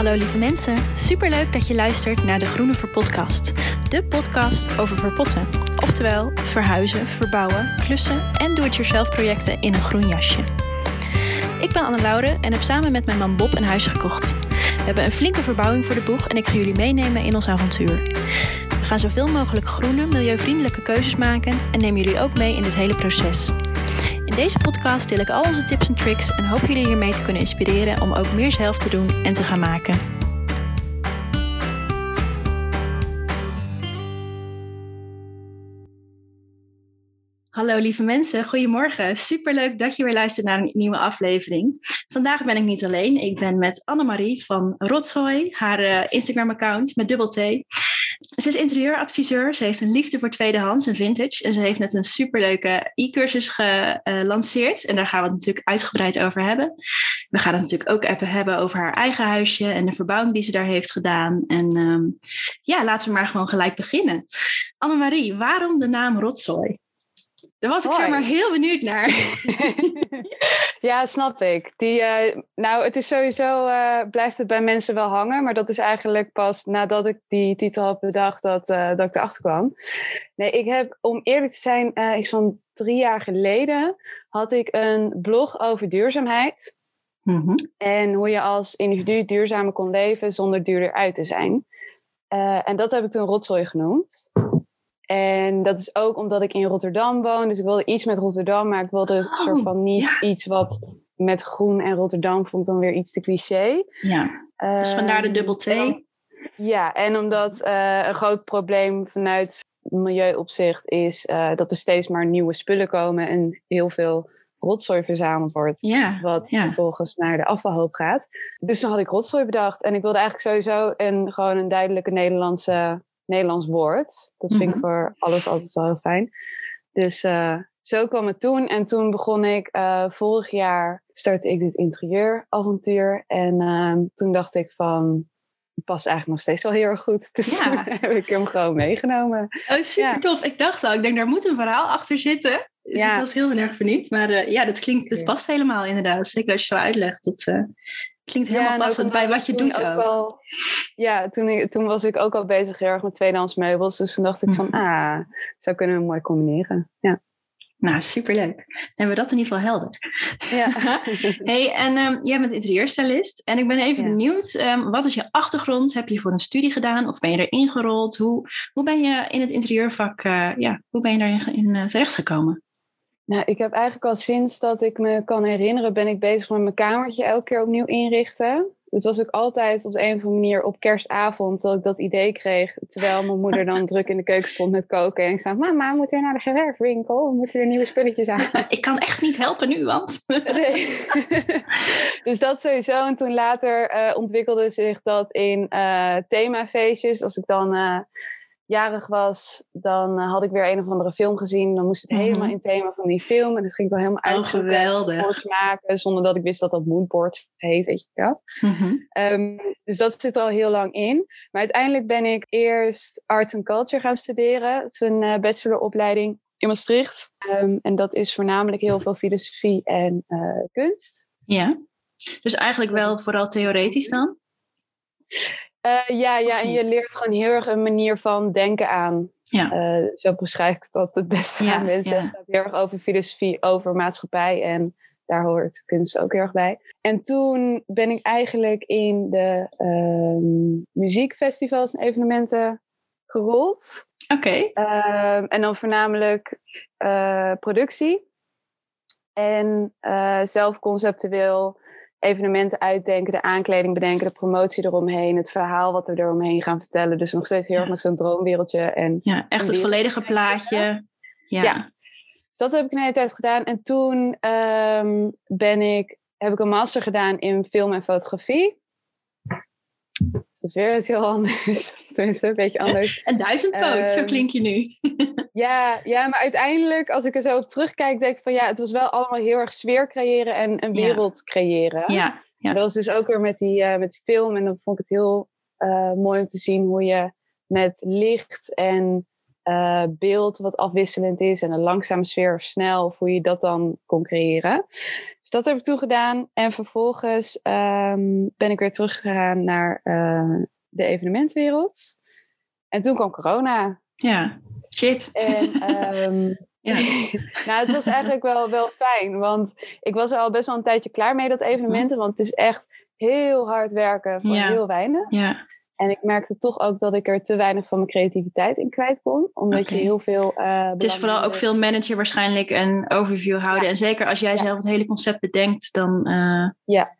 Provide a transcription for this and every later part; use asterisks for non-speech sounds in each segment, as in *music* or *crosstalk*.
Hallo lieve mensen, superleuk dat je luistert naar de Groene Verpodcast. De podcast over verpotten, oftewel verhuizen, verbouwen, klussen en doe-it-yourself projecten in een groen jasje. Ik ben Anne Lauren en heb samen met mijn man Bob een huis gekocht. We hebben een flinke verbouwing voor de boeg en ik ga jullie meenemen in ons avontuur. We gaan zoveel mogelijk groene, milieuvriendelijke keuzes maken en nemen jullie ook mee in dit hele proces. In deze podcast deel ik al onze tips en tricks en hoop jullie hiermee te kunnen inspireren om ook meer zelf te doen en te gaan maken. Hallo lieve mensen, goedemorgen. Superleuk dat je weer luistert naar een nieuwe aflevering. Vandaag ben ik niet alleen, ik ben met Annemarie van Rotzooi, haar eh, Instagram-account met dubbel T. Ze is interieuradviseur. Ze heeft een liefde voor tweedehands en vintage. En ze heeft net een superleuke e-cursus gelanceerd. En daar gaan we het natuurlijk uitgebreid over hebben. We gaan het natuurlijk ook even hebben over haar eigen huisje en de verbouwing die ze daar heeft gedaan. En ehm, ja, laten we maar gewoon gelijk beginnen. Annemarie, waarom de naam Rotzooi? Daar was ik zeg maar heel benieuwd naar. *laughs* ja, snap ik. Die, uh, nou, het is sowieso, uh, blijft het bij mensen wel hangen. Maar dat is eigenlijk pas nadat ik die titel had bedacht dat, uh, dat ik erachter kwam. Nee, ik heb, om eerlijk te zijn, iets van drie jaar geleden had ik een blog over duurzaamheid. Mm-hmm. En hoe je als individu duurzamer kon leven zonder duurder uit te zijn. en dat heb ik toen rotzooi genoemd. En dat is ook omdat ik in Rotterdam woon. Dus ik wilde iets met Rotterdam, maar ik wilde oh, soort van niet iets wat met groen en Rotterdam vond ik dan weer iets te cliché. Ja, dus vandaar de ehm, dubbel T. ja, en omdat uh, een groot probleem vanuit milieuopzicht is uh, dat er steeds maar nieuwe spullen komen en heel veel rotzooi verzameld wordt. Wat vervolgens naar de afvalhoop gaat. Dus toen had ik rotzooi bedacht. En ik wilde eigenlijk sowieso een, gewoon een duidelijke Nederlandse Nederlands woord. Dat vind ik mhm. voor alles altijd wel heel fijn. Dus uh, zo kwam het toen. En toen begon ik, uh, vorig jaar startte ik dit interieuravontuur. En uh, toen dacht ik van, het past eigenlijk nog steeds wel heel erg goed. *laughs* Dus ja. heb ik hem gewoon meegenomen. Oh, super tof. Ik dacht al, ik denk daar moet een verhaal achter zitten. Dus ja. ik was heel erg vernieuwd. Maar uh, ja, dat klinkt, het past helemaal inderdaad. Zeker als je zo uitlegt. Dat, Klinkt helemaal ja, passend bij wat je doet ook. Wel, ja, toen, toen was ik ook al bezig heel erg met tweedehands meubels. Dus toen dacht ik van, mhm. ah, zo kunnen we mooi combineren. Ja. Nou, superleuk. Dan hebben we dat in ieder geval helder. Ja. *laughs* hey, en um, jij bent interieurstylist. En ik ben even benieuwd, um, wat is je achtergrond? Heb je voor een studie gedaan of ben je er ingerold? Hoe, hoe ben je in het interieurvak, uh, ja, hoe ben je daarin in, uh, terechtgekomen? Nou, ik heb eigenlijk al sinds dat ik me kan herinneren, ben ik bezig met mijn kamertje elke keer opnieuw inrichten. Het was ook altijd op de een of andere manier op kerstavond dat ik dat idee kreeg. Terwijl mijn moeder dan druk in de keuken stond met koken. En ik zei, mama, we moeten weer naar de gewerfwinkel. We moeten weer nieuwe spulletjes aan. *laughs* Ik kan echt niet helpen nu, want... *laughs* Nee. *laughs* dus dat sowieso. En toen later uh, ontwikkelde zich dat in uh, themafeestjes. Als ik dan... Uh, jarig was, dan uh, had ik weer een of andere film gezien. Dan moest het helemaal mhm. in thema van die film. En dat ging dan helemaal uit. Oh, geweldig. maken, zonder dat ik wist dat dat moodboard heet, weet je wel. Mhm. Ehm, dus dat zit er al heel lang in. Maar uiteindelijk ben ik eerst Arts and Culture gaan studeren. Het is een uh, bacheloropleiding in Maastricht. Um, en dat is voornamelijk heel veel filosofie en uh, kunst. Ja, dus eigenlijk wel vooral theoretisch dan? Uh, ja, ja, en je leert gewoon heel erg een manier van denken aan. Ja. Uh, zo beschrijf ik dat het beste ja, aan mensen. Ja. Het gaat heel erg over filosofie, over maatschappij en daar hoort kunst ook heel erg bij. En toen ben ik eigenlijk in de uh, muziekfestivals en evenementen gerold. Oké. Okay. Ehm, en dan voornamelijk uh, productie. En zelf conceptueel evenementen uitdenken, de aankleding bedenken, de promotie eromheen, het verhaal wat we eromheen gaan vertellen. Dus nog steeds heel erg met zo'n droomwereldje. En ja, echt het volledige plaatje. Ja. ja. Dus dat heb ik een hele tijd gedaan. En toen um, ben ik, heb ik een master gedaan in film en fotografie. Dat is weer iets heel anders. *laughs* Tenminste, een beetje anders. Een duizendpoot, um, zo ehm, klink je nu. *laughs* ja, ja, maar uiteindelijk, als ik er zo op terugkijk, denk ik van ja, het was wel allemaal heel erg sfeer creëren en een wereld creëren. Ja, ja. Dat was dus ook weer met die, uh, met die film. En dan vond ik het heel uh, mooi om te zien hoe je met licht en eh, beeld wat afwisselend is en een langzame sfeer of snel, of hoe je dat dan kon creëren. Dus dat heb ik toen gedaan. En vervolgens ehm, ben ik weer teruggegaan naar uh, de evenementwereld. En toen kwam corona. Ja, shit. En um, *laughs* ja. *laughs* nou, het was eigenlijk wel, wel fijn, want ik was er al best wel een tijdje klaar mee, dat evenementen. Want het is echt heel hard werken voor heel weinig. Ja. En ik merkte toch ook dat ik er te weinig van mijn creativiteit in kwijt kon. Omdat je heel veel. Uh, het is vooral ook veel manager waarschijnlijk een overview houden. En zeker als jij zelf het hele concept bedenkt, dan uh, ja.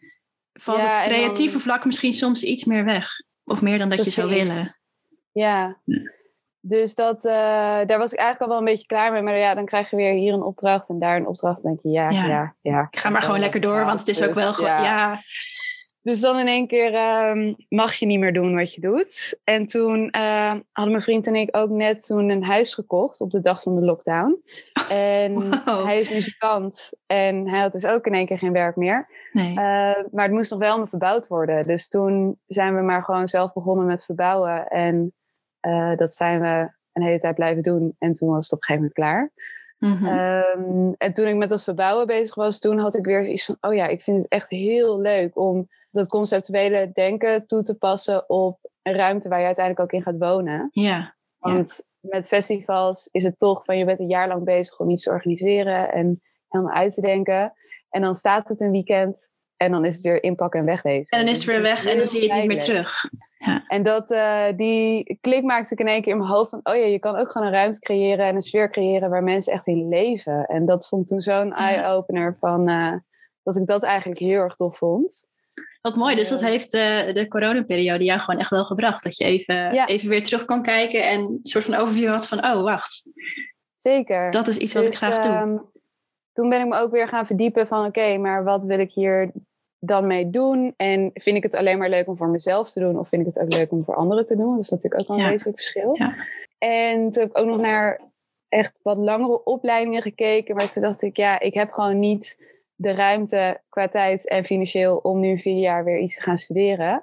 valt het creatieve vlak misschien soms iets meer weg. Of meer dan dat je zou willen. Ja. Dus dat, uh, daar was ik eigenlijk al wel een beetje klaar mee. Maar ja, dan krijg je weer hier een opdracht en daar een opdracht. Dan denk je, ja, ja, ja. ik ga maar gewoon lekker door, want het is ook wel gewoon, ja. Dus dan in één keer uh, mag je niet meer doen wat je doet. En toen uh, hadden mijn vriend en ik ook net toen een huis gekocht op de dag van de lockdown. *laughs* En wow. hij is muzikant en hij had dus ook in één keer geen werk meer. Nee. Uh, maar het moest nog wel verbouwd worden. Dus toen zijn we maar gewoon zelf begonnen met verbouwen. En uh, dat zijn we een hele tijd blijven doen. En toen was het op een gegeven moment klaar. Mm -hmm. um, en toen ik met dat verbouwen bezig was, toen had ik weer iets van: oh ja, ik vind het echt heel leuk om dat conceptuele denken toe te passen op een ruimte waar je uiteindelijk ook in gaat wonen. Ja. Want met festivals is het toch van je bent een jaar lang bezig om iets te organiseren en helemaal uit te denken. En dan staat het een weekend en dan is het weer inpakken en wegwezen. En dan is het weer weg en dan zie je het niet meer terug. Ja. En dat, uh, die klik maakte ik in één keer in mijn hoofd van, oh ja, je kan ook gewoon een ruimte creëren en een sfeer creëren waar mensen echt in leven. En dat vond ik toen zo'n eye-opener van, uh, dat ik dat eigenlijk heel erg tof vond. Wat mooi, dus dat heeft uh, de coronaperiode jou gewoon echt wel gebracht. Dat je even, ja. even weer terug kan kijken en een soort van overview had van, oh wacht. Zeker. Dat is iets wat dus, ik graag doe. Um, toen ben ik me ook weer gaan verdiepen van, oké, okay, maar wat wil ik hier dan mee doen? En vind ik het alleen maar leuk om voor mezelf te doen? Of vind ik het ook leuk om voor anderen te doen? Dat is natuurlijk ook wel een ja. wezenlijk verschil. Ja. En toen heb ik ook nog naar echt wat langere opleidingen gekeken. Maar toen dacht ik, ja, ik heb gewoon niet de ruimte qua tijd en financieel om nu vier jaar weer iets te gaan studeren.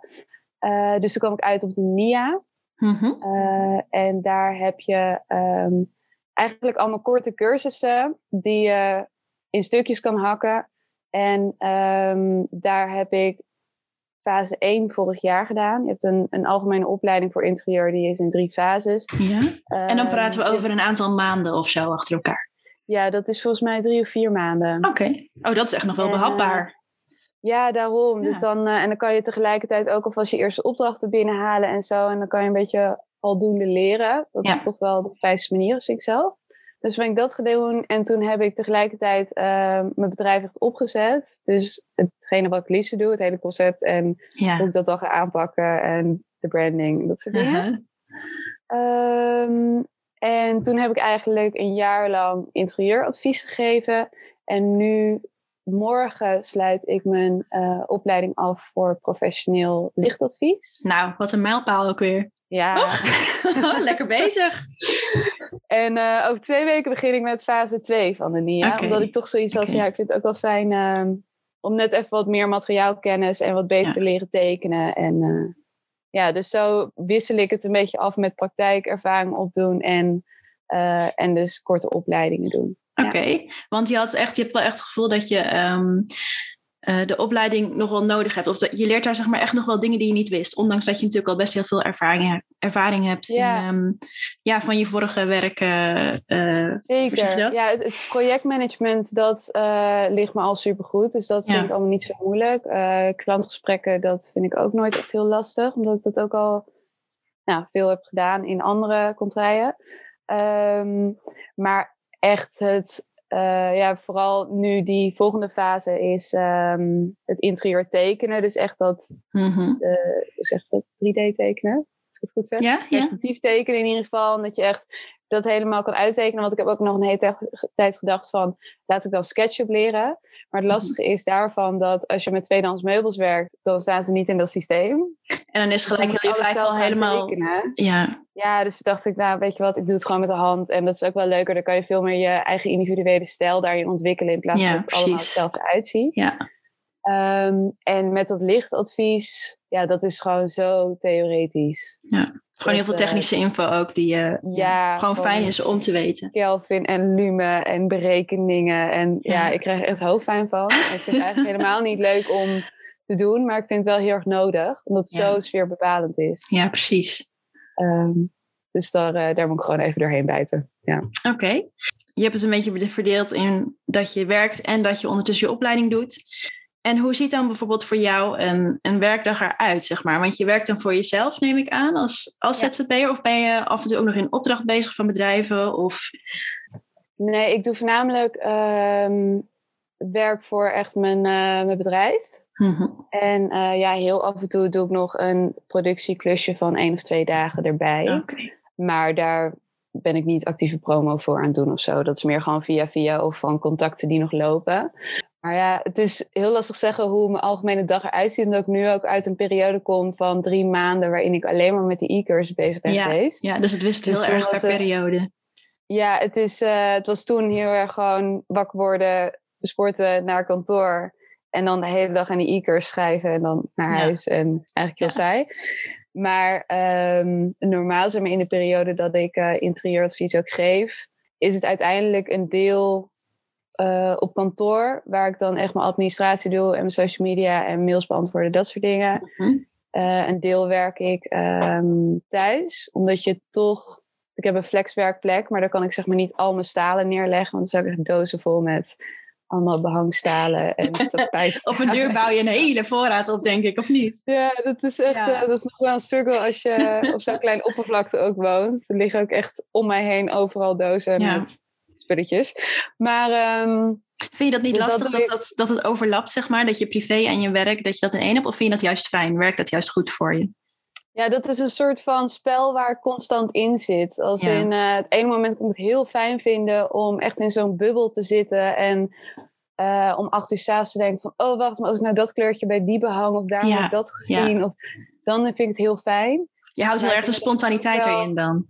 Uh, dus toen kwam ik uit op de NIA. Mm -hmm. uh, en daar heb je um, eigenlijk allemaal korte cursussen die je in stukjes kan hakken. En um, daar heb ik fase 1 vorig jaar gedaan. Je hebt een, een algemene opleiding voor interieur, die is in drie fases. Ja. En dan praten we over een aantal maanden of zo achter elkaar. Ja, dat is volgens mij drie of vier maanden. Oké. Okay. Oh, dat is echt nog wel en, behapbaar. Ja, daarom. Ja. Dus dan, uh, en dan kan je tegelijkertijd ook alvast je eerste opdrachten binnenhalen en zo. En dan kan je een beetje aldoende leren. Dat ja. is toch wel de fijnste manier, als ik zelf. Dus ben ik dat gedaan en toen heb ik tegelijkertijd uh, mijn bedrijf echt opgezet. Dus hetgene wat ik liefst doe, het hele concept en ja. hoe ik dat dan ga aanpakken en de branding, dat soort dingen. Uh -huh. um, en toen heb ik eigenlijk een jaar lang interieuradvies gegeven. En nu, morgen, sluit ik mijn uh, opleiding af voor professioneel lichtadvies. Nou, wat een mijlpaal ook weer. Ja. Oh, *laughs* lekker bezig. En uh, over twee weken begin ik met fase 2 van de NIA. Okay. Omdat ik toch zoiets had van, ja, ik vind het ook wel fijn uh, om net even wat meer materiaalkennis en wat beter ja. te leren tekenen. En uh, ja, dus zo wissel ik het een beetje af met praktijkervaring opdoen en, uh, en dus korte opleidingen doen. Oké, want je, had echt, je hebt wel echt het gevoel dat je um, uh, de opleiding nog wel nodig hebt. Of dat, je leert daar zeg maar echt nog wel dingen die je niet wist. Ondanks dat je natuurlijk al best heel veel ervaring hebt, ervaring hebt ja. In, um, ja, van je vorige werk. Uh, Zeker. Ja, het, projectmanagement dat uh, ligt me al supergoed. Dus dat vind ik allemaal niet zo moeilijk. klantgesprekken, dat vind ik ook nooit echt heel lastig. Omdat ik dat ook al nou, veel heb gedaan in andere contraien. Um, maar echt het uh, ja, vooral nu die volgende fase is um, het interieur tekenen. Dus echt dat, mm -hmm. uh, hoe zeg dat, 3D tekenen. Ik het goed zeg. Ja, Perspectief tekenen in ieder geval. En dat je echt dat helemaal kan uittekenen. Want ik heb ook nog een hele tijd gedacht van, laat ik dan SketchUp leren. Maar het lastige is daarvan dat als je met tweedehands meubels werkt, dan staan ze niet in dat systeem. En dan is gelijk dus heel je al helemaal... Tekenen. Ja. ja, dus dacht ik, nou weet je wat, ik doe het gewoon met de hand. En dat is ook wel leuker. Dan kan je veel meer je eigen individuele stijl daarin ontwikkelen. In plaats van dat het allemaal hetzelfde uitziet. Ja. Um, en met dat lichtadvies, ja, dat is gewoon zo theoretisch. Ja. Gewoon heel veel technische info ook, die ja, gewoon fijn is om te weten. Kelvin en lumen en berekeningen. En ja, ik krijg er echt hoofdpijn van. ik vind het eigenlijk *laughs* helemaal niet leuk om te doen, maar ik vind het wel heel erg nodig, omdat het zo sfeerbepalend is. Ja, precies. Ehm, dus daar, uh, daar moet ik gewoon even doorheen bijten. Ja. Oké. Je hebt het een beetje verdeeld in dat je werkt en dat je ondertussen je opleiding doet. En hoe ziet dan bijvoorbeeld voor jou een, een werkdag eruit, zeg maar? Want je werkt dan voor jezelf, neem ik aan, als, als ZZP'er? Of ben je af en toe ook nog in opdracht bezig van bedrijven? Of... Nee, ik doe voornamelijk ehm, werk voor echt mijn, uh, mijn bedrijf. Mhm. En uh, ja, heel af en toe doe ik nog een productieklusje van één of twee dagen erbij. Okay. Maar daar ben ik niet actieve promo voor aan het doen of zo. Dat is meer gewoon via via of van contacten die nog lopen. Maar ja, het is heel lastig zeggen hoe mijn algemene dag eruit ziet. Omdat ik nu ook uit een periode kom van drie maanden waarin ik alleen maar met de e-cursus bezig ben geweest. Ja, dus het wist dus heel erg per periode. Ja, het, is, uh, het was toen heel erg gewoon wakker worden, sporten, naar kantoor. En dan de hele dag aan die e-cursus schrijven en dan naar huis. En eigenlijk heel saai. Maar um, normaal, zeg maar, in de periode dat ik uh, interieuradvies ook geef, is het uiteindelijk een deel uh, op kantoor, waar ik dan echt mijn administratie doe en mijn social media en mails beantwoorden, dat soort dingen. Mm een deel werk ik um, thuis, omdat je toch. Ik heb een flexwerkplek, maar daar kan ik zeg maar niet al mijn stalen neerleggen, want dan zou ik echt dozen vol met allemaal behangstalen en *laughs* tapijt. op een deur bouw je een hele voorraad op, denk ik, of niet? Ja, dat is echt ja. uh, dat is nog wel een struggle als je *laughs* op zo'n klein oppervlakte ook woont. Er liggen ook echt om mij heen overal dozen met spulletjes. Maar um, vind je dat niet dus lastig dat, dat, dat, het overlapt, zeg maar? Dat je privé en je werk, dat je dat in één hebt? Of vind je dat juist fijn? Werkt dat juist goed voor je? Ja, dat is een soort van spel waar ik constant in zit. Als in uh, het ene moment kan ik het heel fijn vinden om echt in zo'n bubbel te zitten en uh, om acht uur s'avonds te denken van, oh wacht, maar als ik nou dat kleurtje bij die behang of daar heb ik dat gezien, of, dan vind ik het heel fijn. Je houdt wel erg de spontaniteit erin dan.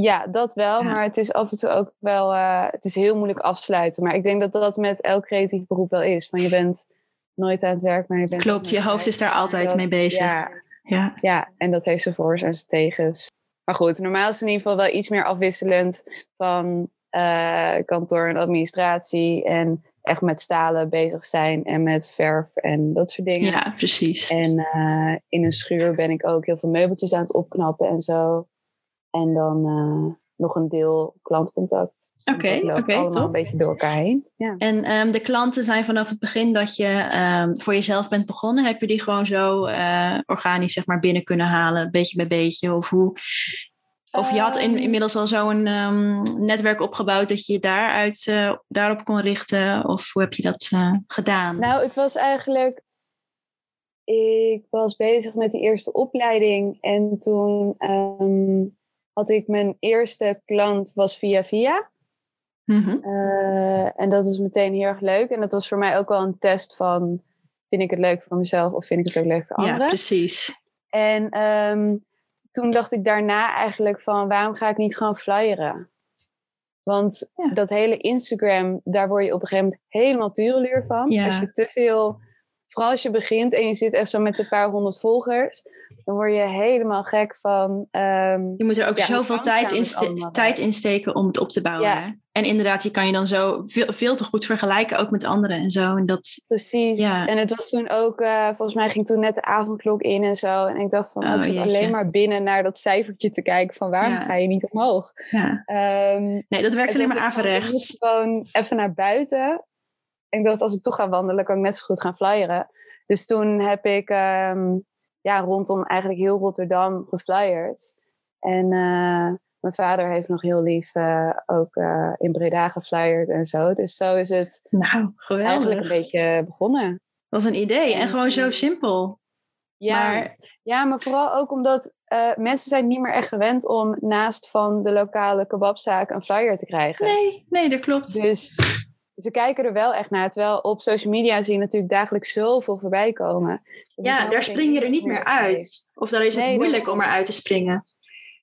Ja, dat wel, maar het is af en toe ook wel, uh, het is heel moeilijk afsluiten. Maar ik denk dat dat met elk creatief beroep wel is. Van je bent nooit aan het werk, maar je bent... Klopt, je hoofd is daar altijd mee bezig. Ja, ja. ja, en dat heeft zijn voor's en zijn tegens. Maar goed, normaal is het in ieder geval wel iets meer afwisselend van uh, kantoor en administratie. En echt met stalen bezig zijn en met verf en dat soort dingen. Ja, precies. En uh, in een schuur ben ik ook heel veel meubeltjes aan het opknappen en zo. En dan uh, nog een deel klantcontact. Oké, oké, okay, een beetje door elkaar heen. Ja. En um, de klanten zijn vanaf het begin dat je um, voor jezelf bent begonnen, heb je die gewoon zo uh, organisch zeg maar binnen kunnen halen, beetje bij beetje? Of hoe? Of je had in, ehm. inmiddels al zo'n um, netwerk opgebouwd dat je je daaruit, uh, daarop kon richten? Of hoe heb je dat uh, gedaan? Nou, het was eigenlijk. Ik was bezig met die eerste opleiding en toen had ik mijn eerste klant was via via. Mm en dat was meteen heel erg leuk. En dat was voor mij ook wel een test van... vind ik het leuk voor mezelf of vind ik het ook leuk voor anderen? Ja, precies. En um, toen dacht ik daarna eigenlijk van... waarom ga ik niet gewoon flyeren? Want dat hele Instagram, daar word je op een gegeven moment helemaal tureluur van. Ja. Als je te veel... Vooral als je begint en je zit echt zo met een paar honderd volgers dan word je helemaal gek van. Um, je moet er ook zoveel tijd in, tijd in steken om het op te bouwen. Ja. En inderdaad, je kan je dan zo veel, veel te goed vergelijken, ook met anderen en zo. En dat, Precies. Ja. En het was toen ook, uh, volgens mij ging toen net de avondklok in en zo. En ik dacht van, oh, ik zit alleen maar binnen naar dat cijfertje te kijken van waarom ga je niet omhoog? Ja. Um, nee, dat werkt alleen maar averechts. Gewoon even naar buiten. ik dacht, als ik toch ga wandelen, kan ik net zo goed gaan flyeren. Dus toen heb ik um, ja, rondom eigenlijk heel Rotterdam geflyerd. En uh, mijn vader heeft nog heel lief uh, ook uh, in Breda geflyerd en zo. Dus zo is het nou, geweldig. eigenlijk een beetje begonnen. Wat een idee. En gewoon zo simpel. Ja, maar, ja, maar vooral ook omdat mensen zijn niet meer echt gewend om naast van de lokale kebabzaak een flyer te krijgen. Nee, nee, dat klopt. Dus ze kijken er wel echt naar. Terwijl op social media zie je natuurlijk dagelijks zoveel voorbij komen. ja, daar spring je er niet meer uit. Of dan is het moeilijk om eruit te springen.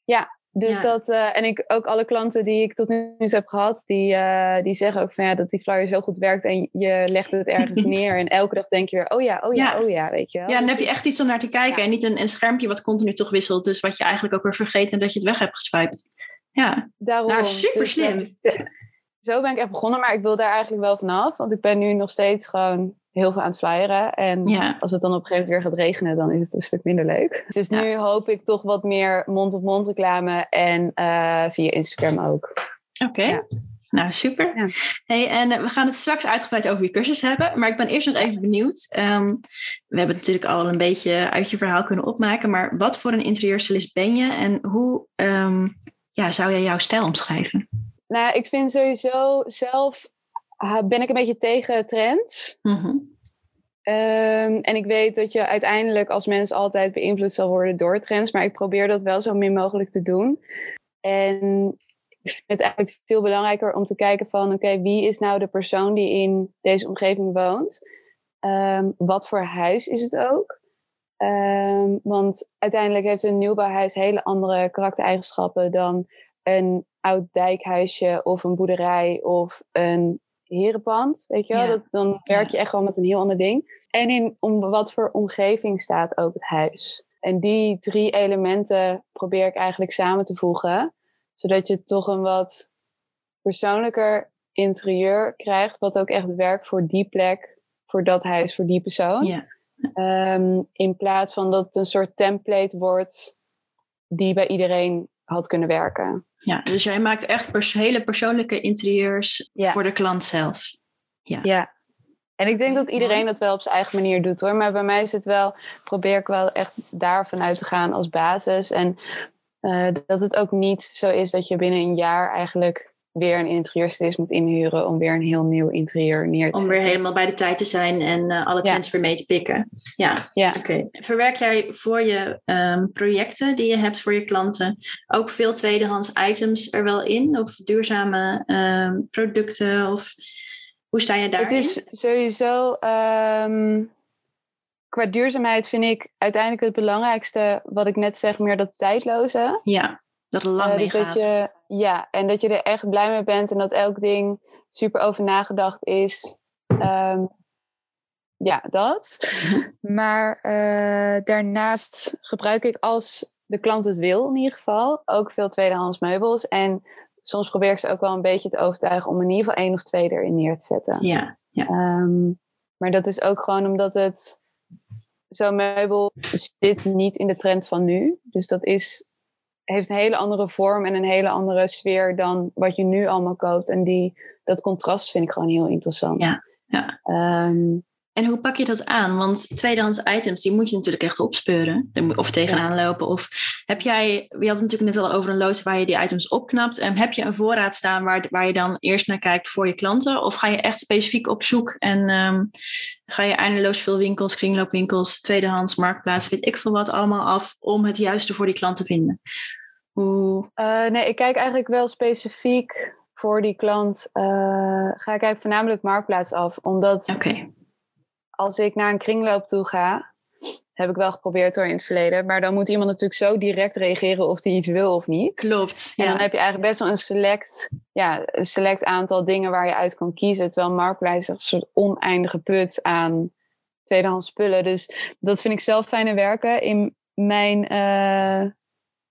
Ja, Dus dat, uh, en ik, ook alle klanten die ik tot nu toe heb gehad, die, uh, die zeggen ook van ja, dat die flyer zo goed werkt en je legt het ergens *laughs* neer en elke dag denk je weer, oh ja, oh ja, ja. oh ja, weet je wel. Ja, dan heb je echt iets om naar te kijken ja. en niet een, een schermpje wat continu toch wisselt, dus wat je eigenlijk ook weer vergeet en dat je het weg hebt geswiped. Ja, Daarom, nou, super dus, slim. uh, *laughs* zo ben ik echt begonnen, maar ik wil daar eigenlijk wel vanaf, want ik ben nu nog steeds gewoon heel veel aan het flyeren. En ja. als het dan op een gegeven moment weer gaat regenen, dan is het een stuk minder leuk. Dus ja. nu hoop ik toch wat meer mond-op-mond reclame en uh, via Instagram ook. Oké. Okay. Ja. Nou, super. Ja. Hey, en uh, we gaan het straks uitgebreid over je cursus hebben. Maar ik ben eerst nog even benieuwd. Um, we hebben natuurlijk al een beetje uit je verhaal kunnen opmaken. Maar wat voor een interieurstylist ben je? En hoe um, ja, zou jij jouw stijl omschrijven? Nou, ik vind sowieso zelf ben ik een beetje tegen trends. Mm-hmm. Um, en ik weet dat je uiteindelijk als mens altijd beïnvloed zal worden door trends, maar ik probeer dat wel zo min mogelijk te doen. En ik vind het eigenlijk veel belangrijker om te kijken van, oké, okay, wie is nou de persoon die in deze omgeving woont? Um, wat voor huis is het ook? Um, want uiteindelijk heeft een nieuwbouwhuis hele andere karaktereigenschappen dan een oud dijkhuisje of een boerderij of een herenpand, weet je wel? Ja. Dat, dan werk je echt gewoon met een heel ander ding. En in om, wat voor omgeving staat ook het huis. En die drie elementen probeer ik eigenlijk samen te voegen, zodat je toch een wat persoonlijker interieur krijgt, wat ook echt werkt voor die plek, voor dat huis, voor die persoon. Ja. Um, in plaats van dat het een soort template wordt die bij iedereen had kunnen werken. Ja, dus jij maakt echt pers hele persoonlijke interieurs ja. voor de klant zelf. Ja. ja. En ik denk dat iedereen dat wel op zijn eigen manier doet hoor. Maar bij mij is het wel, probeer ik wel echt daarvan uit te gaan als basis. En uh, dat het ook niet zo is dat je binnen een jaar eigenlijk weer een interieurstylist moet inhuren om weer een heel nieuw interieur neer te Om weer helemaal bij de tijd te zijn en uh, alle trends ja. weer mee te pikken. Ja, ja. oké. Okay. Verwerk jij voor je um, projecten die je hebt voor je klanten ook veel tweedehands items er wel in? Of duurzame um, producten? Of hoe sta je daarin? Het is sowieso... Um, qua duurzaamheid vind ik uiteindelijk het belangrijkste, wat ik net zeg, meer dat tijdloze. Ja. Dat het lang uh, dus. Dat je, ja, en dat je er echt blij mee bent en dat elk ding super over nagedacht is. Um, ja, dat. *laughs* maar uh, daarnaast gebruik ik als de klant het wil in ieder geval ook veel tweedehands meubels. En soms probeer ik ze ook wel een beetje te overtuigen om in ieder geval één of twee erin neer te zetten. Ja, ja. Um, maar dat is ook gewoon omdat het zo'n meubel zit niet in de trend van nu. Dus dat is heeft een hele andere vorm en een hele andere sfeer dan wat je nu allemaal koopt. En die, dat contrast vind ik gewoon heel interessant. Ja, ja. Um, en hoe pak je dat aan? Want tweedehands items, die moet je natuurlijk echt opspeuren. Of tegenaan lopen. Of heb jij, je had het natuurlijk net al over een loods waar je die items opknapt. En heb je een voorraad staan waar, waar je dan eerst naar kijkt voor je klanten? Of ga je echt specifiek op zoek en um, ga je eindeloos veel winkels, kringloopwinkels, tweedehands, marktplaats, weet ik veel wat, allemaal af om het juiste voor die klant te vinden? Hoe... Uh, nee, ik kijk eigenlijk wel specifiek voor die klant. Uh, ga ik eigenlijk voornamelijk marktplaats af. Omdat okay. Als ik naar een kringloop toe ga, heb ik wel geprobeerd door in het verleden. Maar dan moet iemand natuurlijk zo direct reageren of hij iets wil of niet. Klopt. En dan heb je eigenlijk best wel een select, ja, een select aantal dingen waar je uit kan kiezen. Terwijl marktplaats een soort oneindige put aan tweedehands spullen. Dus dat vind ik zelf fijne werken. In mijn uh,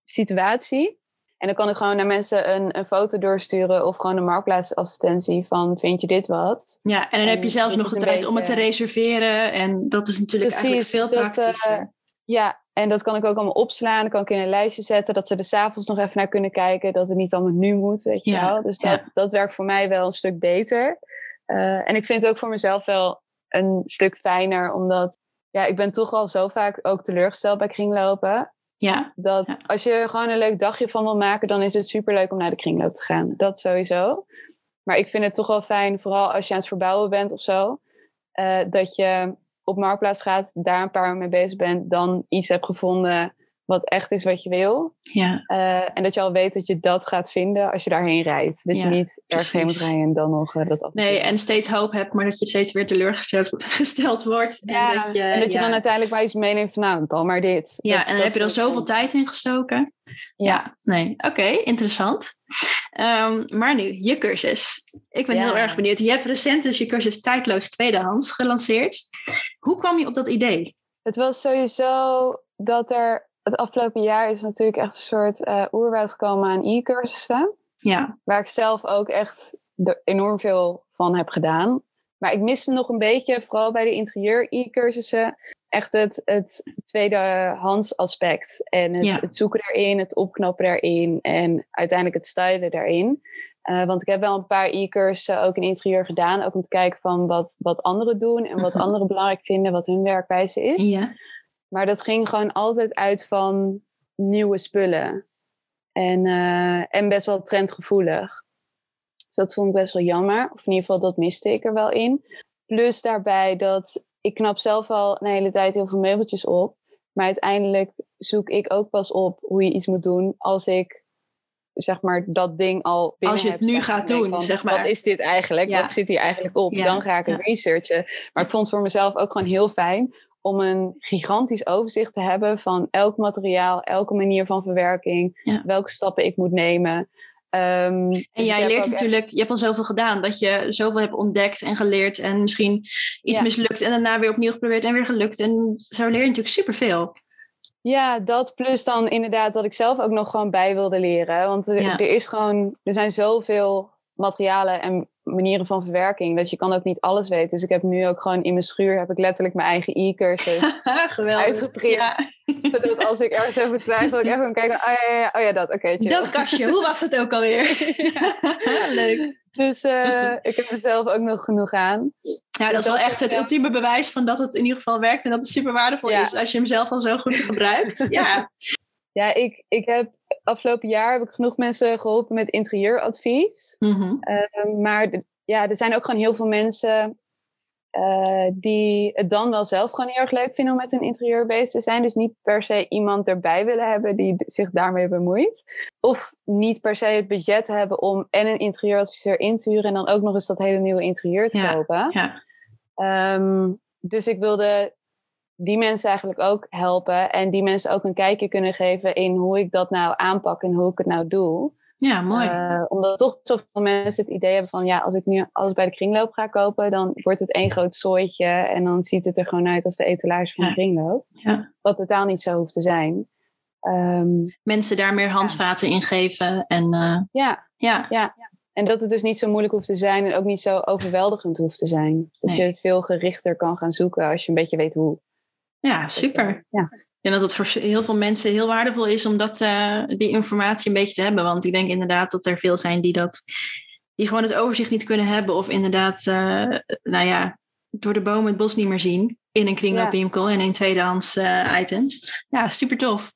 situatie. En dan kan ik gewoon naar mensen een, een foto doorsturen of gewoon een marktplaatsadvertentie van vind je dit wat? Ja, en dan en heb je zelfs nog de tijd beetje... om het te reserveren en dat is natuurlijk Precies, eigenlijk veel praktischer. Dat, uh, ja, en dat kan ik ook allemaal opslaan. Dan kan ik in een lijstje zetten dat ze er s'avonds nog even naar kunnen kijken. Dat het niet allemaal nu moet, weet je ja, wel. Dus dat, ja. dat werkt voor mij wel een stuk beter. Uh, en ik vind het ook voor mezelf wel een stuk fijner, omdat ja, ik ben toch al zo vaak ook teleurgesteld bij kringlopen. Ja. Dat ja. als je gewoon een leuk dagje van wil maken, dan is het superleuk om naar de kringloop te gaan. Dat sowieso. Maar ik vind het toch wel fijn, vooral als je aan het verbouwen bent of zo, uh, dat je op Marktplaats gaat, daar een paar mee bezig bent, dan iets hebt gevonden wat echt is wat je wil. Ja. Uh, en dat je al weet dat je dat gaat vinden als je daarheen rijdt. Dat Ja, je niet ergens heen moet rijden en dan nog uh, dat af. Nee, en steeds hoop hebt, maar dat je steeds weer teleurgesteld *laughs* gesteld wordt. ja, en dat je, en dat je dan uiteindelijk maar iets meeneemt van nou, dan maar dit. Ja, Dat- en dan heb je er soort zoveel tijd in gestoken. Ja. nee. Oké, interessant. Ehm, maar nu, je cursus. Ik ben heel erg benieuwd. Je hebt recent dus je cursus Tijdloos Tweedehands gelanceerd. Hoe kwam je op dat idee? Het was sowieso dat er het afgelopen jaar is natuurlijk echt een soort eh oerwoud gekomen aan e-cursussen. Ja, Waar ik zelf ook echt enorm veel van heb gedaan. Maar ik miste nog een beetje, vooral bij de interieur e-cursussen, echt het, het tweedehands aspect. En het, Ja. het zoeken daarin, het opknappen daarin en uiteindelijk het stylen daarin. Eh, want ik heb wel een paar e-cursussen ook in interieur gedaan. Ook om te kijken van wat, wat anderen doen en wat Mhm. anderen belangrijk vinden, wat hun werkwijze is. ja, Maar dat ging gewoon altijd uit van nieuwe spullen. En, eh, en best wel trendgevoelig. Dus dat vond ik best wel jammer. Of in ieder geval, dat miste ik er wel in. Plus daarbij dat ik knap zelf al een hele tijd heel veel meubeltjes op. Maar uiteindelijk zoek ik ook pas op hoe je iets moet doen als ik zeg maar dat ding al binnen Als je het heb nu gaat doen, van, zeg maar. Wat is dit eigenlijk? Ja. Wat zit hier eigenlijk op? Ja, Dan ga ik het ja. researchen. Maar ik vond het voor mezelf ook gewoon heel fijn om een gigantisch overzicht te hebben van elk materiaal, elke manier van verwerking, Ja. welke stappen ik moet nemen. Ehm, dus En ik jij leert echt- natuurlijk, je hebt al zoveel gedaan, dat je zoveel hebt ontdekt en geleerd en misschien iets Ja. mislukt en daarna weer opnieuw geprobeerd en weer gelukt. En zo leer je natuurlijk superveel. Ja, dat plus dan inderdaad dat ik zelf ook nog gewoon bij wilde leren. Want er, Ja. er is gewoon, er zijn zoveel materialen en manieren van verwerking dat je kan ook niet alles weten. Dus ik heb nu ook gewoon in mijn schuur heb ik letterlijk mijn eigen e-cursus. *laughs* Uitgeprint. Ja. zodat als ik ergens over twijfel, ik even kan kijken. Oh ja, ja, ja, oh ja dat. Oké. Dat kastje, hoe was het ook alweer? *laughs* *laughs* Leuk. Dus eh, ik heb er zelf ook nog genoeg aan. Ja, dat is wel echt het ja. ultieme bewijs van dat het in ieder geval werkt en dat het super waardevol Ja. is als je hem zelf al zo goed gebruikt. Ja, Ja, ik, ik heb afgelopen jaar heb ik genoeg mensen geholpen met interieuradvies. Mhm. Eh, maar de- ja, er zijn ook gewoon heel veel mensen eh, die het dan wel zelf gewoon heel erg leuk vinden om met een interieur bezig te zijn. Dus niet per se iemand erbij willen hebben die zich daarmee bemoeit. Of niet per se het budget hebben om en een interieuradviseur in te huren en dan ook nog eens dat hele nieuwe interieur te Ja, kopen. ja. Ehm, dus ik wilde die mensen eigenlijk ook helpen en die mensen ook een kijkje kunnen geven in hoe ik dat nou aanpak en hoe ik het nou doe. ja mooi. Eh, omdat toch zoveel mensen het idee hebben van ja, als ik nu alles bij de kringloop ga kopen, dan wordt het één groot zooitje en dan ziet het er gewoon uit als de etalage van Ja. de kringloop. Ja. Wat totaal niet zo hoeft te zijn. Ehm, Mensen daar meer handvaten in geven. En eh, ja, ja, en dat het dus niet zo moeilijk hoeft te zijn en ook niet zo overweldigend hoeft te zijn. Dat Nee. je veel gerichter kan gaan zoeken als je een beetje weet hoe. Ja, super. Ja. Ik denk dat het voor heel veel mensen heel waardevol is om dat, eh, die informatie een beetje te hebben. Want ik denk inderdaad dat er veel zijn die dat die gewoon het overzicht niet kunnen hebben. Of inderdaad, eh, nou ja, door de bomen het bos niet meer zien. In een kringloopwinkel en in tweedehands eh, items. Ja, super tof.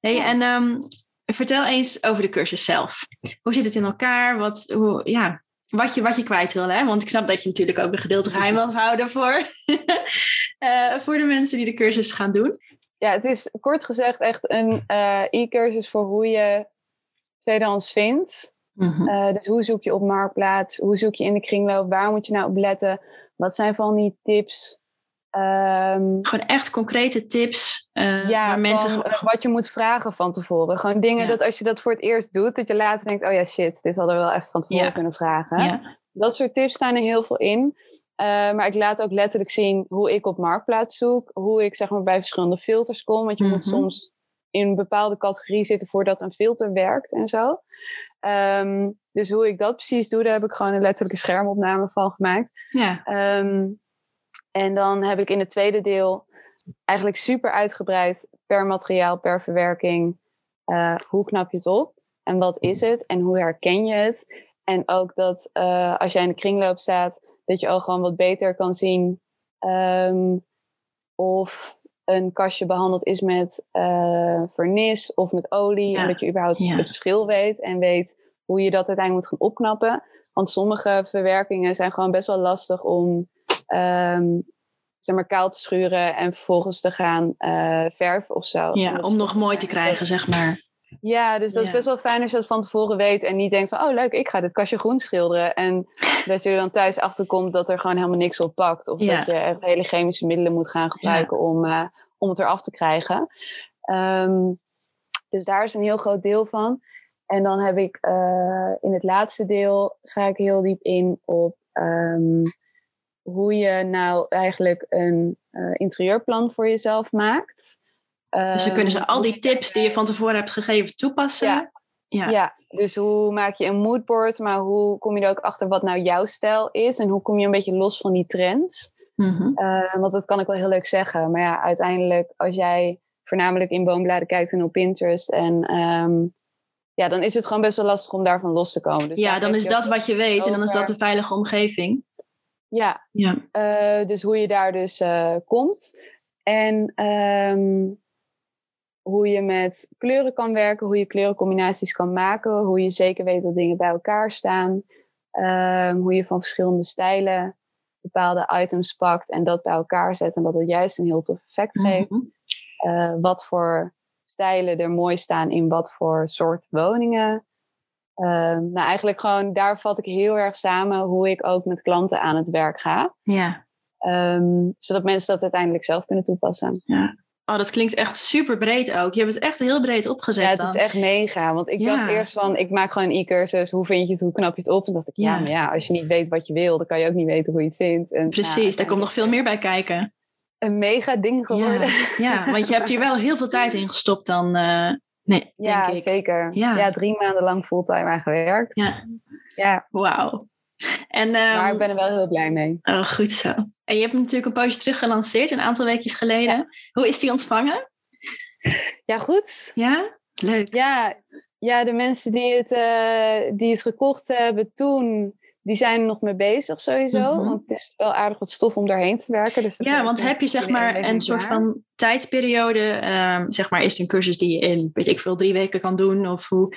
Hey, Ja. En ehm, vertel eens over de cursus zelf. Hoe zit het in elkaar? Wat, hoe, ja, wat, je, wat je kwijt wil. Hè? Want ik snap dat je natuurlijk ook een gedeelte geheim wilt houden voor, *laughs* eh, voor de mensen die de cursus gaan doen. Ja, het is kort gezegd echt een eh, e-cursus voor hoe je tweedehands vindt. Mhm. Eh, dus hoe zoek je op Marktplaats? Hoe zoek je in de kringloop? Waar moet je nou op letten? Wat zijn van die tips? Ehm, Gewoon echt concrete tips. eh, ja, waar mensen van, gewoon- eh, wat je moet vragen van tevoren. Gewoon dingen Ja. dat als je dat voor het eerst doet, dat je later denkt, oh ja, shit, dit hadden we wel even van tevoren Ja. kunnen vragen. ja, Dat soort tips staan er heel veel in. Eh, maar ik laat ook letterlijk zien hoe ik op Marktplaats zoek. Hoe ik zeg maar bij verschillende filters kom. Want je moet Mhm. soms in een bepaalde categorie zitten voordat een filter werkt en zo. Ehm, dus hoe ik dat precies doe, daar heb ik gewoon een letterlijke schermopname van gemaakt. ja, Ehm, en dan heb ik in het tweede deel eigenlijk super uitgebreid per materiaal, per verwerking. eh, hoe knap je het op? En wat is het? En hoe herken je het? En ook dat eh, als jij in de kringloop staat, dat je al gewoon wat beter kan zien ehm, of een kastje behandeld is met eh vernis of met olie. Ja. En dat je überhaupt Ja. het verschil weet en weet hoe je dat uiteindelijk moet gaan opknappen. Want sommige verwerkingen zijn gewoon best wel lastig om, ehm, zeg maar kaal te schuren en vervolgens te gaan uh, verven of zo. Ja, om nog mooi te krijgen, zeg maar. Ja, dus dat is best wel fijn als je dat van tevoren weet en niet denkt van, oh leuk, ik ga dit kastje groen schilderen. En *laughs* dat je er dan thuis achter komt dat er gewoon helemaal niks op pakt. Of dat je echt hele chemische middelen moet gaan gebruiken om, uh, om het eraf te krijgen. Um, dus daar is een heel groot deel van. En dan heb ik uh, in het laatste deel ga ik heel diep in op um, hoe je nou eigenlijk een uh, interieurplan voor jezelf maakt. Dus dan kunnen ze al die tips die je van tevoren hebt gegeven toepassen. Ja. Ja. ja, dus hoe maak je een moodboard, maar hoe kom je er ook achter wat nou jouw stijl is en hoe kom je een beetje los van die trends? Mm -hmm. uh, want dat kan ik wel heel leuk zeggen, maar ja, uiteindelijk als jij voornamelijk in boombladen kijkt en op Pinterest en um, ja, dan is het gewoon best wel lastig om daarvan los te komen. Dus ja, dan is dat wat je weet en dan is dat een veilige omgeving. Ja, ja. Uh, dus hoe je daar dus uh, komt. En um, hoe je met kleuren kan werken, hoe je kleurencombinaties kan maken, hoe je zeker weet dat dingen bij elkaar staan, um, hoe je van verschillende stijlen bepaalde items pakt en dat bij elkaar zet en dat het juist een heel tof effect geeft. Mm -hmm. uh, wat voor stijlen er mooi staan in wat voor soort woningen. Uh, nou, eigenlijk gewoon daar vat ik heel erg samen hoe ik ook met klanten aan het werk ga. Ja. Um, zodat mensen dat uiteindelijk zelf kunnen toepassen. Ja. Oh, dat klinkt echt super breed ook. Je hebt het echt heel breed opgezet. Ja, het dan. is echt mega. Want ik ja. dacht eerst van, ik maak gewoon een e-cursus. Hoe vind je het? Hoe knap je het op? En dacht ik, ja. ja, maar ja, als je niet weet wat je wil, dan kan je ook niet weten hoe je het vindt. En, Precies, nou, daar komt nog veel meer bij kijken. Een mega ding geworden. Ja, ja, want je hebt hier wel heel veel *laughs* tijd in gestopt dan. Uh, nee, ja, denk ik. zeker. Ja. ja, drie maanden lang fulltime aan gewerkt. Ja. ja. Wauw. En, um, maar ik ben er wel heel blij mee. Oh, goed zo. En je hebt hem natuurlijk een poosje terug gelanceerd, een aantal weekjes geleden. Ja. Hoe is die ontvangen? Ja, goed. Ja? Leuk. Ja, ja de mensen die het, uh, die het gekocht hebben toen, die zijn er nog mee bezig sowieso. Mm -hmm. Want het is wel aardig wat stof om daarheen te werken. Dus ja, want heb je zeg maar een, soort van tijdsperiode? Um, zeg maar, is het een cursus die je in, weet ik veel, drie weken kan doen? Of hoe,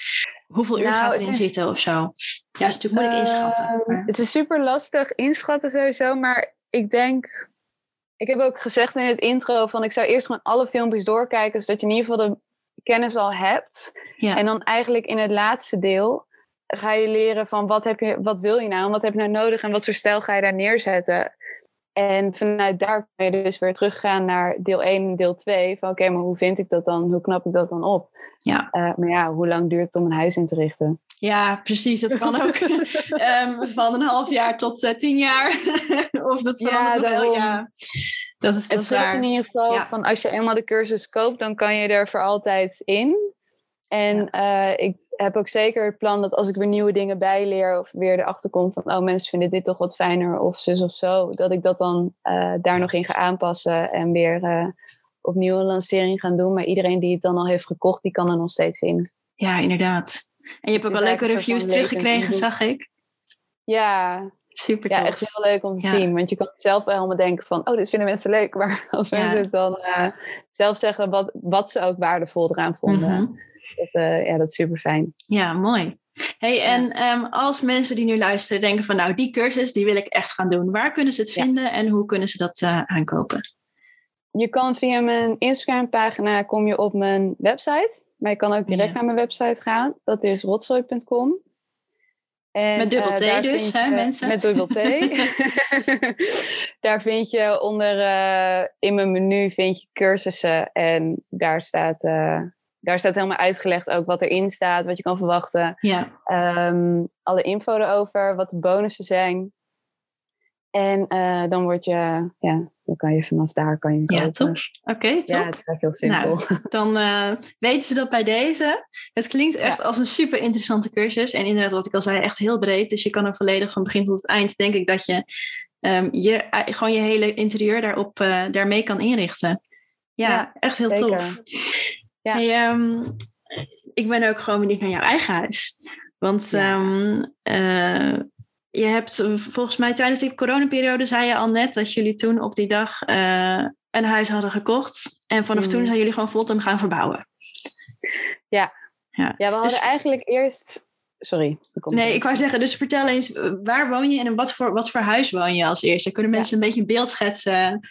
hoeveel uur nou, gaat erin is, zitten of zo? Ja, is natuurlijk moeilijk uh, inschatten. Maar. Het is super lastig inschatten sowieso, maar ik denk... Ik heb ook gezegd in het intro van ik zou eerst gewoon alle filmpjes doorkijken, zodat je in ieder geval de kennis al hebt. Ja. En dan eigenlijk in het laatste deel ga je leren van wat, heb je, wat wil je nou en wat heb je nou nodig en wat voor stijl ga je daar neerzetten. En vanuit daar kun je dus weer teruggaan naar deel 1 en deel 2. Van oké, okay, maar hoe vind ik dat dan? Hoe knap ik dat dan op? Ja. Uh, maar ja, hoe lang duurt het om een huis in te richten? Ja, precies. Dat kan ook um, *laughs* van een half jaar tot uh, tien jaar. *laughs* of dat verandert ja, wel. Ja, dat is, dat het is in ieder geval ja. van als je eenmaal de cursus koopt, dan kan je er voor altijd in. En ja. uh, ik heb ook zeker het plan dat als ik weer nieuwe dingen bijleer of weer erachter kom van oh mensen vinden dit toch wat fijner of zus of zo, dat ik dat dan uh, daar nog in ga aanpassen en weer uh, opnieuw een lancering gaan doen. Maar iedereen die het dan al heeft gekocht, die kan er nog steeds in. Ja, inderdaad. En je dus hebt ook wel leuke reviews teruggekregen, zag ik. Ja, super Ja, echt heel leuk om te ja. zien. Want je kan zelf wel helemaal denken van, oh, dit vinden mensen leuk. *laughs* Maar als mensen het dan uh, zelf zeggen wat, wat ze ook waardevol eraan vonden. Mm -hmm. Dat, uh, ja, dat is super fijn. Ja, mooi. Hey, en um, als mensen die nu luisteren denken van, nou, die cursus, die wil ik echt gaan doen. Waar kunnen ze het vinden en hoe kunnen ze dat uh, aankopen? Je kan via mijn Instagram pagina, kom je op mijn website. Maar je kan ook direct naar mijn website gaan. Dat is rotzooi.com. En, met dubbel T uh, dus, hè, mensen? Met dubbel T. *laughs* *laughs* daar vind je onder, uh, in mijn menu vind je cursussen. En daar staat, daar staat helemaal uitgelegd ook wat erin staat, wat je kan verwachten. Ja. Um, alle info erover, wat de bonussen zijn. En dan word je, ja, dan kan je vanaf daar kan je Ja, top. Oké, okay, top. Ja, het is echt heel simpel. Nou, *laughs* dan uh, weten ze dat bij deze. Het klinkt echt ja. als een super interessante cursus. En inderdaad, wat ik al zei, echt heel breed. Dus je kan er volledig van begin tot het eind, denk ik, dat je um, je, gewoon je hele interieur daarop, uh, daarmee kan inrichten. Ja, ja echt heel zeker. tof. Ja. Hey, um, ik ben ook gewoon benieuwd naar jouw eigen huis. Want um, uh, je hebt volgens mij tijdens die coronaperiode zei je al net dat jullie toen op die dag uh, een huis hadden gekocht. En vanaf mm. toen zijn jullie gewoon fulltime gaan verbouwen. Ja, ja. ja we hadden dus... eigenlijk eerst sorry. Nee, ik wou zeggen, dus vertel eens, waar woon je en in wat voor, wat voor huis woon je als eerste? Kunnen mensen een beetje een beeld schetsen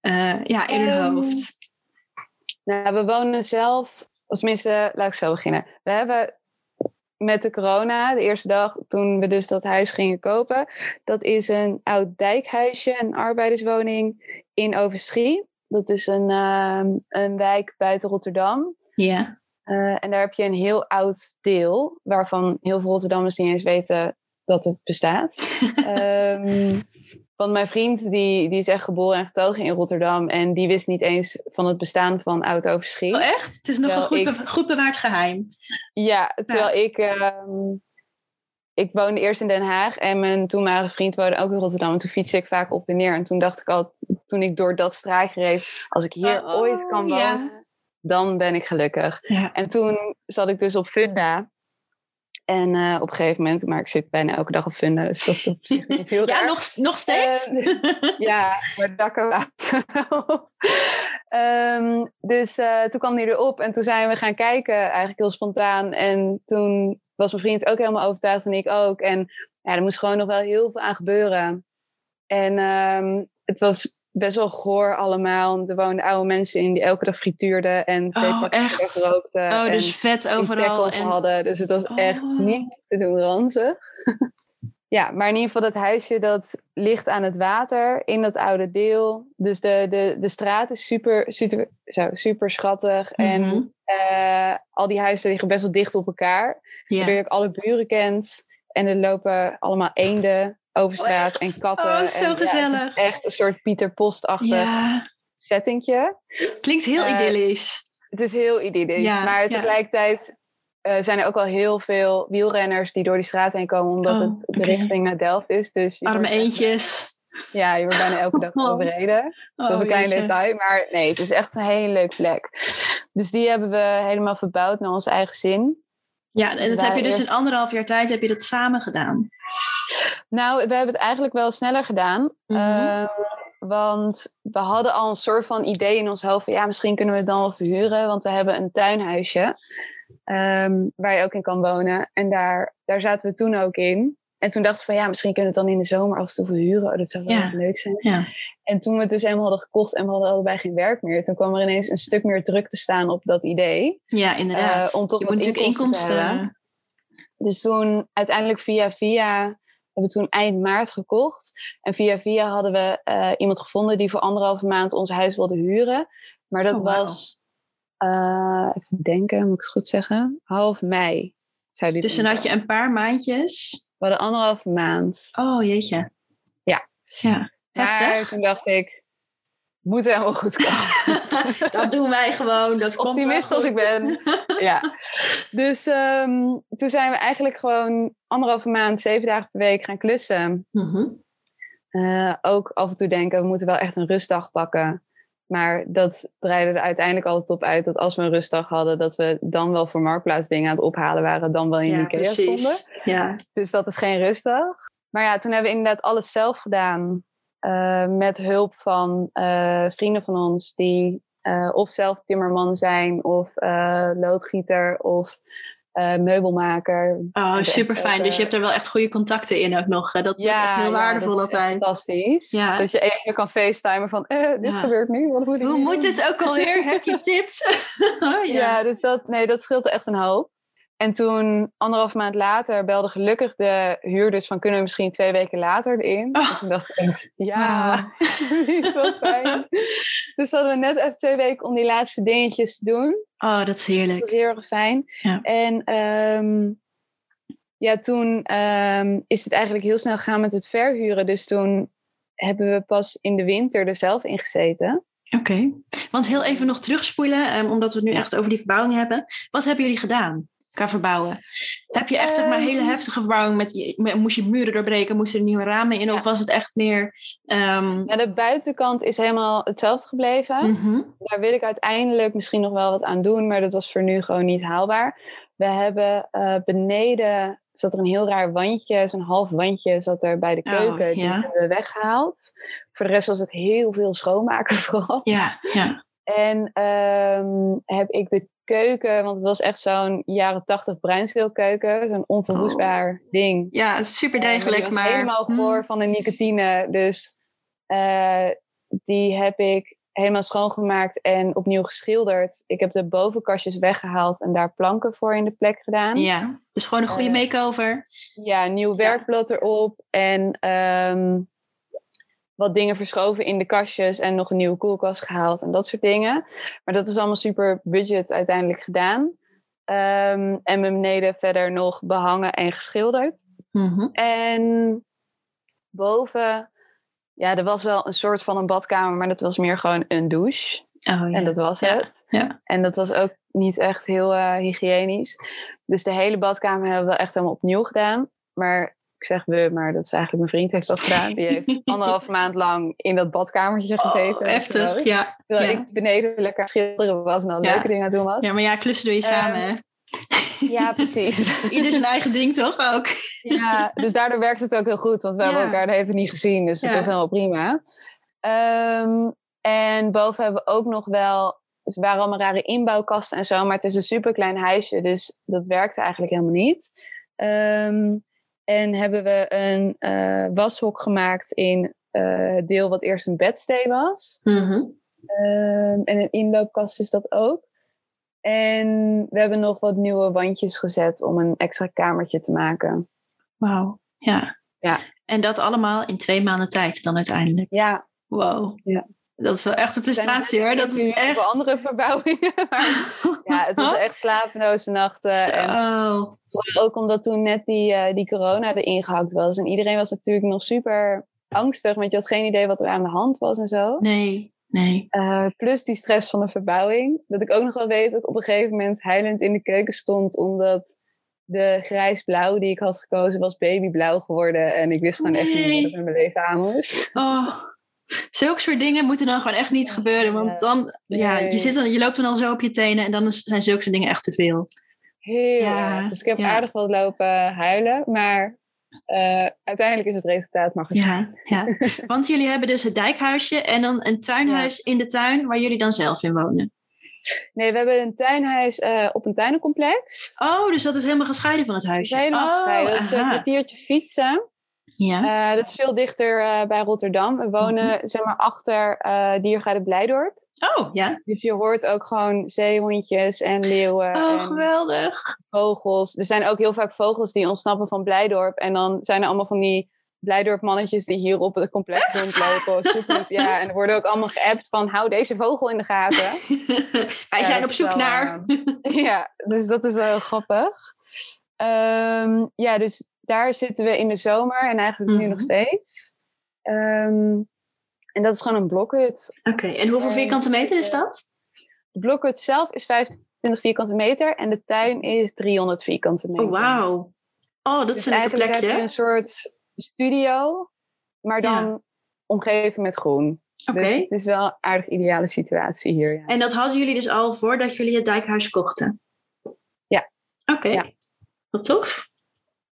uh, ja, in hun um, hoofd? Nou, we wonen zelf, als tenminste, laat ik zo beginnen. We hebben met de corona, de eerste dag toen we dus dat huis gingen kopen, dat is een oud dijkhuisje, een arbeiderswoning in Overschie. Dat is een, uh, een wijk buiten Rotterdam. Ja. Uh, en daar heb je een heel oud deel, waarvan heel veel Rotterdammers niet eens weten dat het bestaat. um, *laughs* want mijn vriend, die, die is echt geboren en getogen in Rotterdam. En die wist niet eens van het bestaan van Oud Overschie. Oh, echt? Het is nog een goed, goed bewaard geheim. Ja, terwijl ik... Um, ik woonde eerst in Den Haag en mijn toenmalige vriend woonde ook in Rotterdam. En toen fietste ik vaak op en neer. En toen dacht ik al, toen ik door dat straatje reed, als ik hier oh, ooit kan wonen, ja. dan ben ik gelukkig. Ja. En toen zat ik dus op Funda. En uh, op een gegeven moment, maar ik zit bijna elke dag op Funda, dus dat is op zich niet *laughs* heel Ja, nog, nog steeds? Uh, *laughs* ja, maar dakken water um, Dus uh, toen kwam hij erop en toen zijn we gaan kijken, eigenlijk heel spontaan. En toen was mijn vriend ook helemaal overtuigd en ik ook. En ja, er moest gewoon nog wel heel veel aan gebeuren. En um, het was best wel goor allemaal. Er woonden oude mensen in die elke dag frituurden en oh, echt? rookten. Oh, dus vet overal. En hadden. Dus het was oh. echt niet te doen ranzig. *laughs* ja, maar in ieder geval dat huisje dat ligt aan het water in dat oude deel. Dus de, de, de straat is super, super, zo, super schattig. Mm -hmm. En uh, al die huizen liggen best wel dicht op elkaar. Ja. Waardoor je ook alle buren kent. En er lopen allemaal eenden over straat oh, en katten. Oh, zo en, gezellig. Ja, echt een soort Pieter Post-achtig ja. settingje. Klinkt heel uh, idyllisch. Het is heel idyllisch. Ja, maar tegelijkertijd uh, zijn er ook wel heel veel wielrenners die door die straat heen komen, omdat oh, het de okay. richting naar Delft is. Dus Arme eentjes. Ja, je wordt bijna elke dag *laughs* Oh. overreden. Dat is Oh, een klein jeetje. detail, maar nee, het is echt een hele leuke plek. Dus die hebben we helemaal verbouwd naar onze eigen zin. Ja, en dat heb je dus in anderhalf jaar tijd heb je dat samen gedaan. Nou, we hebben het eigenlijk wel sneller gedaan. Mhm. Ehm, want we hadden al een soort van idee in ons hoofd. Van, ja, misschien kunnen we het dan wel verhuren. Want we hebben een tuinhuisje. ehm, waar je ook in kan wonen. En daar, daar zaten we toen ook in. En toen dachten we van ja, misschien kunnen we het dan in de zomer af en toe verhuren. Oh, dat zou wel Ja. leuk zijn. Ja. En toen we het dus helemaal hadden gekocht en we hadden allebei geen werk meer. Toen kwam er ineens een stuk meer druk te staan op dat idee. Ja, inderdaad. Eh, om toch je moet natuurlijk inkomsten te inkomsten. Dus toen uiteindelijk via via hebben we toen eind maart gekocht. En via via hadden we eh, iemand gevonden die voor anderhalve maand ons huis wilde huren. Maar dat Oh, was, eh, even denken, moet ik het goed zeggen? Half mei. Zou die Dus dan had je een paar maandjes. We hadden anderhalve maand. Oh jeetje. Ja. Ja. Maar toen dacht ik, moet helemaal goed komen. *laughs* Dat doen wij gewoon. Dat Optimist als ik ben. ja. Dus ehm, toen zijn we eigenlijk gewoon anderhalve maand, zeven dagen per week gaan klussen. Mhm. Eh, ook af en toe denken, we moeten wel echt een rustdag pakken. Maar dat draaide er uiteindelijk altijd op uit dat als we een rustdag hadden, dat we dan wel voor Marktplaats dingen aan het ophalen waren, dan wel in Ja, Ikea stonden. precies. Ja. Dus dat is geen rustdag. Maar ja, toen hebben we inderdaad alles zelf gedaan. Eh, met hulp van eh, vrienden van ons die eh, of zelf timmerman zijn, of loodgieter, of meubelmaker. Oh, Dus super fijn. Dus je hebt er wel echt goede contacten in ook nog. hè. Dat is echt heel waardevol dat is altijd. Fantastisch. Ja. Dat je even kan facetimen van, eh, dit gebeurt nu. Wat moet ik Hoe moet het ook alweer? Heb je *laughs* tips? oh, *laughs* Ja. ja. dus dat, nee, dat scheelt echt een hoop. En toen, anderhalf maand later, belde gelukkig de huurders van... kunnen we misschien twee weken later erin? Oh. En toen dacht ik echt, *laughs* ja, *laughs* Wauw. die is wel fijn. dus hadden we net even twee weken om die laatste dingetjes te doen. Oh, dat is Dat heerlijk. was heel erg fijn. Ja. En ehm, ja, toen ehm, is het eigenlijk heel snel gegaan met het verhuren. Dus toen hebben we pas in de winter er zelf in gezeten. Oké. Want heel even nog terugspoelen, ehm, omdat we het nu echt over die verbouwing hebben. Wat hebben jullie gedaan verbouwen? Heb je echt zeg maar, hele Ehm. heftige verbouwing met, je- moest je muren doorbreken, moesten er nieuwe ramen in? Ja. Of was het echt meer... ehm, Ja, de buitenkant is helemaal hetzelfde gebleven. mhm. Daar wil ik uiteindelijk misschien nog wel wat aan doen, maar dat was voor nu gewoon niet haalbaar. We hebben eh, beneden zat er een heel raar wandje, zo'n half wandje zat er bij de Oh, keuken. Die ja. hebben we weggehaald. Voor de rest was het heel veel schoonmaken *laughs* vooral. Ja, ja. En ehm, heb ik de keuken, want het was echt zo'n jaren tachtig bruinzeelkeuken. Zo'n onverwoestbaar ding. Ja, super degelijk, was maar... helemaal Hmm. goor van de nicotine. Dus eh, die heb ik helemaal schoongemaakt en opnieuw geschilderd. Ik heb de bovenkastjes weggehaald en daar planken voor in de plek gedaan. Ja, dus gewoon een goede Eh, makeover. Ja, nieuw werkblad erop en ehm, wat dingen verschoven in de kastjes en nog een nieuwe koelkast gehaald en dat soort dingen. Maar dat is allemaal super budget uiteindelijk gedaan. Ehm, en beneden verder nog behangen en geschilderd. Mhm. En boven, ja, er was wel een soort van een badkamer, maar dat was meer gewoon een douche. Oh, ja. En dat was Ja, het. ja. En dat was ook niet echt heel eh, hygiënisch. Dus de hele badkamer hebben we echt helemaal opnieuw gedaan. Maar ik zeg we, maar dat is eigenlijk mijn vriend heeft dat gedaan. Die heeft *laughs* anderhalf maand lang in dat badkamertje gezeten. Oh, weet je heftig, wel. ja. Terwijl ja. ik beneden lekker schilderen was en al Ja. leuke dingen aan het doen was. Ja, maar ja, klussen doe je samen, hè? Ja, *laughs* precies. Ieder zijn eigen ding, toch? Ook. Ja, dus daardoor werkt het ook heel goed, want we Ja. hebben elkaar de hele niet gezien, dus het was helemaal prima. Ehm, en boven hebben we ook nog wel, er waren allemaal rare inbouwkasten en zo, maar het is een super klein huisje, dus dat werkte eigenlijk helemaal niet. Ehm, en hebben we een eh, washok gemaakt in eh, deel wat eerst een bedstee was. Mhm. Ehm, en een inloopkast is dat ook. En we hebben nog wat nieuwe wandjes gezet om een extra kamertje te maken. Wauw, ja. Ja. En dat allemaal in twee maanden tijd dan uiteindelijk. Ja, Wow. Ja. Dat is wel echt een prestatie hoor. Dat is echt... andere verbouwingen. *laughs* Ja, het was echt slapeloze nachten. En ook omdat toen net die, eh, die corona erin gehakt was. En iedereen was natuurlijk nog super angstig. Want je had geen idee wat er aan de hand was en zo. Nee, nee. Eh, plus die stress van de verbouwing. Dat ik ook nog wel weet dat ik op een gegeven moment huilend in de keuken stond. Omdat de grijs-blauw die ik had gekozen was babyblauw geworden. En ik wist gewoon echt niet ik met mijn leven aan moest. Oh. Zulke soort dingen moeten dan gewoon echt niet gebeuren. Want dan, ja, je, zit dan, je loopt dan al zo op je tenen en dan zijn zulke soort dingen echt te veel. Heel Ja. Dus ik heb ja. aardig wat lopen huilen. Maar eh, uiteindelijk is het resultaat goed. Ja, ja. Want jullie hebben dus het dijkhuisje en dan een tuinhuis in de tuin waar jullie dan zelf in wonen. Nee, we hebben een tuinhuis eh, op een tuinencomplex. Oh, dus dat is helemaal gescheiden van het Het is huisje. helemaal oh, gescheiden. Dat is een kwartiertje fietsen. Ja. Eh, dat is veel dichter eh, bij Rotterdam. We wonen zeg maar achter eh Diergaarde Blijdorp. Oh, ja. Dus je hoort ook gewoon zeehondjes en leeuwen Oh, en geweldig. vogels. Er zijn ook heel vaak vogels die ontsnappen van Blijdorp. En dan zijn er allemaal van die Blijdorp mannetjes die hier op het complex *laughs* rondlopen. Super, ja, en er worden ook allemaal geappt van hou deze vogel in de gaten. *laughs* Wij Ja, zijn op zoek wel, naar. *laughs* ja, dus dat is wel heel grappig. Ehm, ja, dus daar zitten we in de zomer en eigenlijk nu Mhm. nog steeds. Ehm, en dat is gewoon een blokhut. Oké, en hoeveel Eh, vierkante meter is dat? De blokhut zelf is 25 vierkante meter en de tuin is 300 vierkante meter. Oh, wauw. Oh, dat Dus is een lekker eigenlijk plekje. een soort studio, maar dan Ja. omgeven met groen. Oké. Dus het is wel een aardig ideale situatie hier. Ja. En dat hadden jullie dus al voordat jullie het dijkhuis kochten? Ja. Oké. Ja. Wat tof.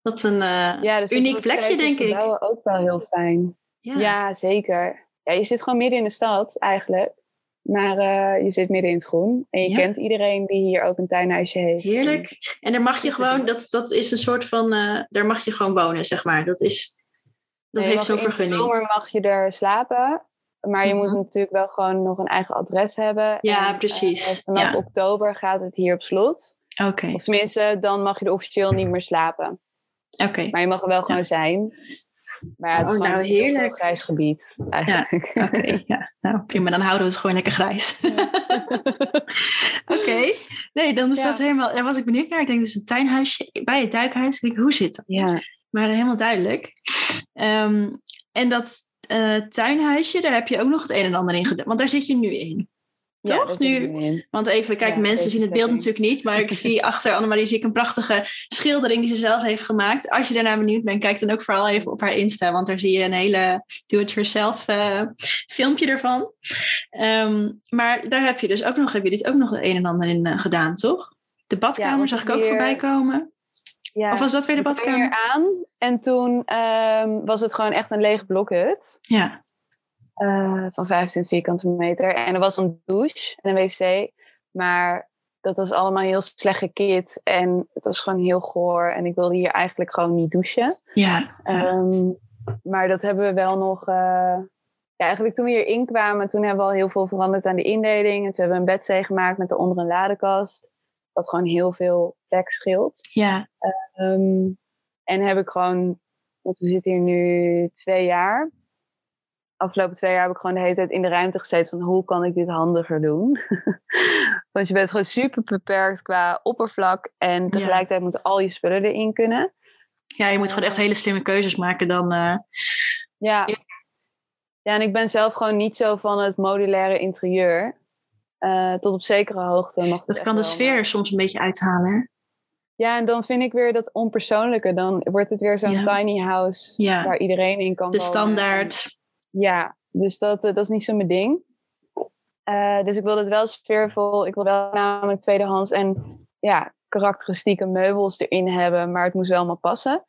Wat een eh, Ja, dus uniek plekje, denk ik. verbouwen ook wel heel fijn. Ja. Ja. zeker. Ja, je zit gewoon midden in de stad eigenlijk. Maar eh, je zit midden in het groen. En je Ja. kent iedereen die hier ook een tuinhuisje heeft. Heerlijk. En daar mag je gewoon, dat, dat is een soort van, eh, daar mag je gewoon wonen, zeg maar. Dat is, dat Nee, heeft zo'n in de vergunning. zomer mag je er slapen. Maar je Mhm. moet natuurlijk wel gewoon nog een eigen adres hebben. Ja, En, precies. vanaf Ja. oktober gaat het hier op slot. Oké, Of tenminste, dan mag je er officieel niet meer slapen. Oké. Maar je mag er wel gewoon zijn. Maar ja, het is Oh, nou, een heel heerlijk. veel grijs gebied eigenlijk. Oké, *laughs* ja. Nou, prima. Dan houden we het gewoon lekker grijs. *laughs* Oké. Nee, dan is Ja. dat helemaal... Daar was ik benieuwd naar. Ik denk, dit is een tuinhuisje bij het duikhuis. Ik denk, hoe zit dat? ja. Maar helemaal duidelijk. Ehm, en dat eh, tuinhuisje, daar heb je ook nog het een en ander in gedaan. Want daar zit je nu in. Toch? Nu-. Want even, kijk, Ja, mensen zien het beeld natuurlijk niet. Maar ik zie *laughs* achter Annemarie zie ik een prachtige schildering die ze zelf heeft gemaakt. Als je daarnaar benieuwd bent, kijk dan ook vooral even op haar Insta. Want daar zie je een hele do-it-yourself eh, filmpje ervan. Ehm, maar daar heb je dus ook nog, heb je dit ook nog het een en ander in eh, gedaan, toch? De badkamer zag ik ook voorbij komen. Ja. Of was dat weer de badkamer? aan en toen ehm, was het gewoon echt een lege blokhut. Ja. Eh, van 25 vierkante meter. En er was een douche en een wc. Maar dat was allemaal heel slecht gekit. En het was gewoon heel goor. En ik wilde hier eigenlijk gewoon niet douchen. Ja. Ehm, maar dat hebben we wel nog... eh, ja, eigenlijk toen we hier inkwamen, toen hebben we al heel veel veranderd aan de indeling. En toen hebben we een bedzee gemaakt met daaronder een ladekast. Dat gewoon heel veel plek scheelt. ja. Ehm, en heb ik gewoon, want we zitten hier nu twee jaar. Afgelopen twee jaar heb ik gewoon de hele tijd in de ruimte gezeten van hoe kan ik dit handiger doen? *laughs* Want je bent gewoon super beperkt qua oppervlak en tegelijkertijd moeten al je spullen erin kunnen. Ja, je moet gewoon echt hele slimme keuzes maken dan. eh, Ja. Ja. ja, en ik ben zelf gewoon niet zo van het modulaire interieur. Eh, tot op zekere hoogte mag het dat kan de sfeer maar- er soms een beetje uithalen. hè? Ja, en dan vind ik weer dat onpersoonlijke. Dan wordt het weer zo'n Ja. tiny house Ja. waar iedereen in kan De wonen. standaard. Ja, dus dat, eh, dat is niet zo mijn ding. Eh, dus ik wil het wel sfeervol. Ik wil wel namelijk tweedehands en ja, karakteristieke meubels erin hebben. Maar het moest wel allemaal passen.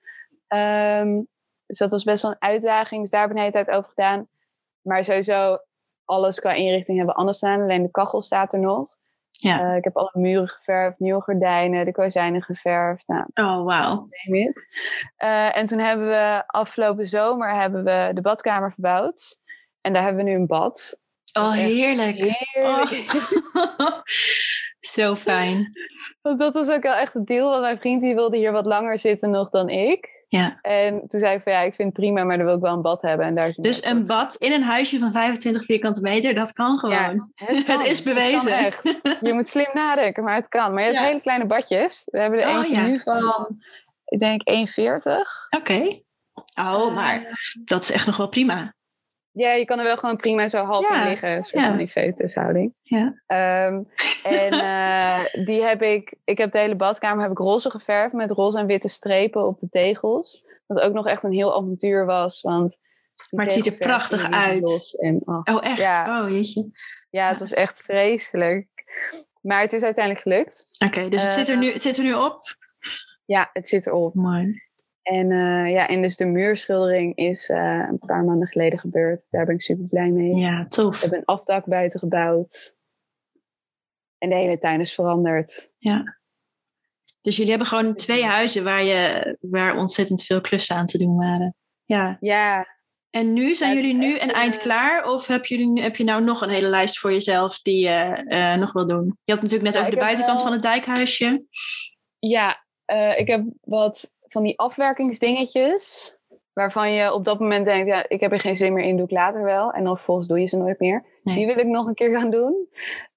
Ehm, dus dat was best wel een uitdaging. Dus daar heb ik de tijd over gedaan. Maar sowieso, alles qua inrichting hebben we anders gedaan. Alleen de kachel staat er nog. Ja. Eh, ik heb alle muren geverfd, nieuwe gordijnen, de kozijnen geverfd. Nou, Oh, wauw. Eh, en toen hebben we afgelopen zomer hebben we de badkamer verbouwd. En daar hebben we nu een bad. Oh, heerlijk. Heerlijk. Oh. *laughs* Zo fijn. Want dat was ook wel echt het deal. Want mijn vriend die wilde hier wat langer zitten nog dan ik. Ja. En toen zei ik van ja, ik vind het prima, maar dan wil ik wel een bad hebben. En daar is Dus een bad in een huisje van 25 vierkante meter, dat kan gewoon. Ja, *laughs* het, kan. is Het bewezen. echt. Je moet slim nadenken, maar het kan. Maar je hebt Ja. hele kleine badjes. We hebben er Oh, eentje ja. nu van, ik denk 1,40. Oké. Oh, maar dat is echt nog wel prima. Ja, je kan er wel gewoon prima zo half Ja, in liggen. Soort ja. van die fetushouding. Ja. Ehm, en eh, die heb ik, ik heb de hele badkamer heb ik roze geverfd met roze en witte strepen op de tegels. Wat ook nog echt een heel avontuur was, want Maar het ziet er prachtig uit. En, oh, Oh, echt? Ja. Oh, jeetje. ja, het was echt vreselijk. Maar het is uiteindelijk gelukt. Oké, dus het, Eh, zit er nu, het zit er nu op? Ja, het zit erop. Mooi. En, eh, ja, en dus de muurschildering is eh, een paar maanden geleden gebeurd. Daar ben ik super blij mee. Ja, We tof. hebben een afdak buiten gebouwd. En de hele tuin is veranderd. Ja. Dus jullie hebben gewoon twee huizen waar, je, waar ontzettend veel klussen aan te doen waren. Ja. Ja, En nu, zijn het jullie nu een eind eh, klaar? Of heb, jullie, heb je nou nog een hele lijst voor jezelf die je nog wil doen? Je had natuurlijk net Ja, over de buitenkant wel- van het dijkhuisje. Ja, ik heb wat van die afwerkingsdingetjes. Waarvan je op dat moment denkt, ja, ik heb er geen zin meer in, doe ik later wel. En dan vervolgens doe je ze nooit meer. Nee. Die wil ik nog een keer gaan doen.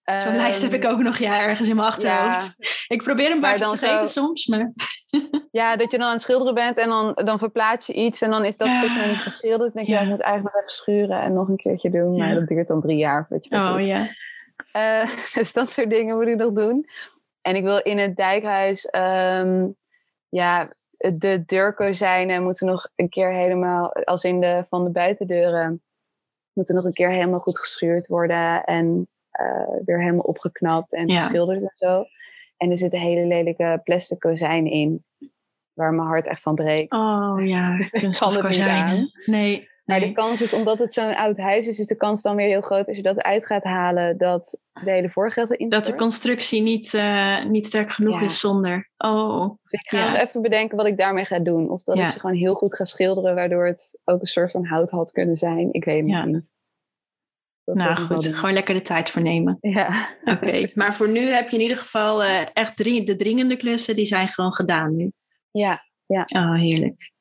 Zo'n lijst heb ik ook nog ja, ergens in mijn achterhoofd. Ik probeer een paar te vergeten zo- soms, maar... *laughs* Ja, dat je dan aan het schilderen bent en dan, dan verplaats je iets. En dan is dat stuk nog niet geschilderd. Dan denk je, Ja. ik moet eigenlijk nog even schuren en nog een keertje doen. Maar dat duurt dan drie jaar. Weet je Oh ja. Eh, *laughs* dus dat soort dingen moet ik nog doen. En ik wil in het dijkhuis, ehm, ja, de deurkozijnen moeten nog een keer helemaal, als in de van de buitendeuren, moeten nog een keer helemaal goed geschuurd worden en eh, weer helemaal opgeknapt en Ja. geschilderd en zo. En er zitten hele lelijke plastic kozijnen in, waar mijn hart echt van breekt. Oh ja, *laughs* kunststof kozijnen. Nee, Maar nee. de kans is, omdat het zo'n oud huis is, is de kans dan weer heel groot als je dat uit gaat halen, dat de hele voorgevel dat de constructie niet, eh, niet sterk genoeg Ja. is zonder. Oh, Dus ik ga Ja. nog even bedenken wat ik daarmee ga doen. Of dat Ja. ik ze gewoon heel goed ga schilderen, waardoor het ook een soort van hout had kunnen zijn. Ik weet het Ja. niet. Dat nou goed. Gewoon lekker de tijd voor nemen. Ja. Oké, *laughs* maar voor nu heb je in ieder geval eh, echt drie, de dringende klussen, die zijn gewoon gedaan nu. ja. Oh, heerlijk.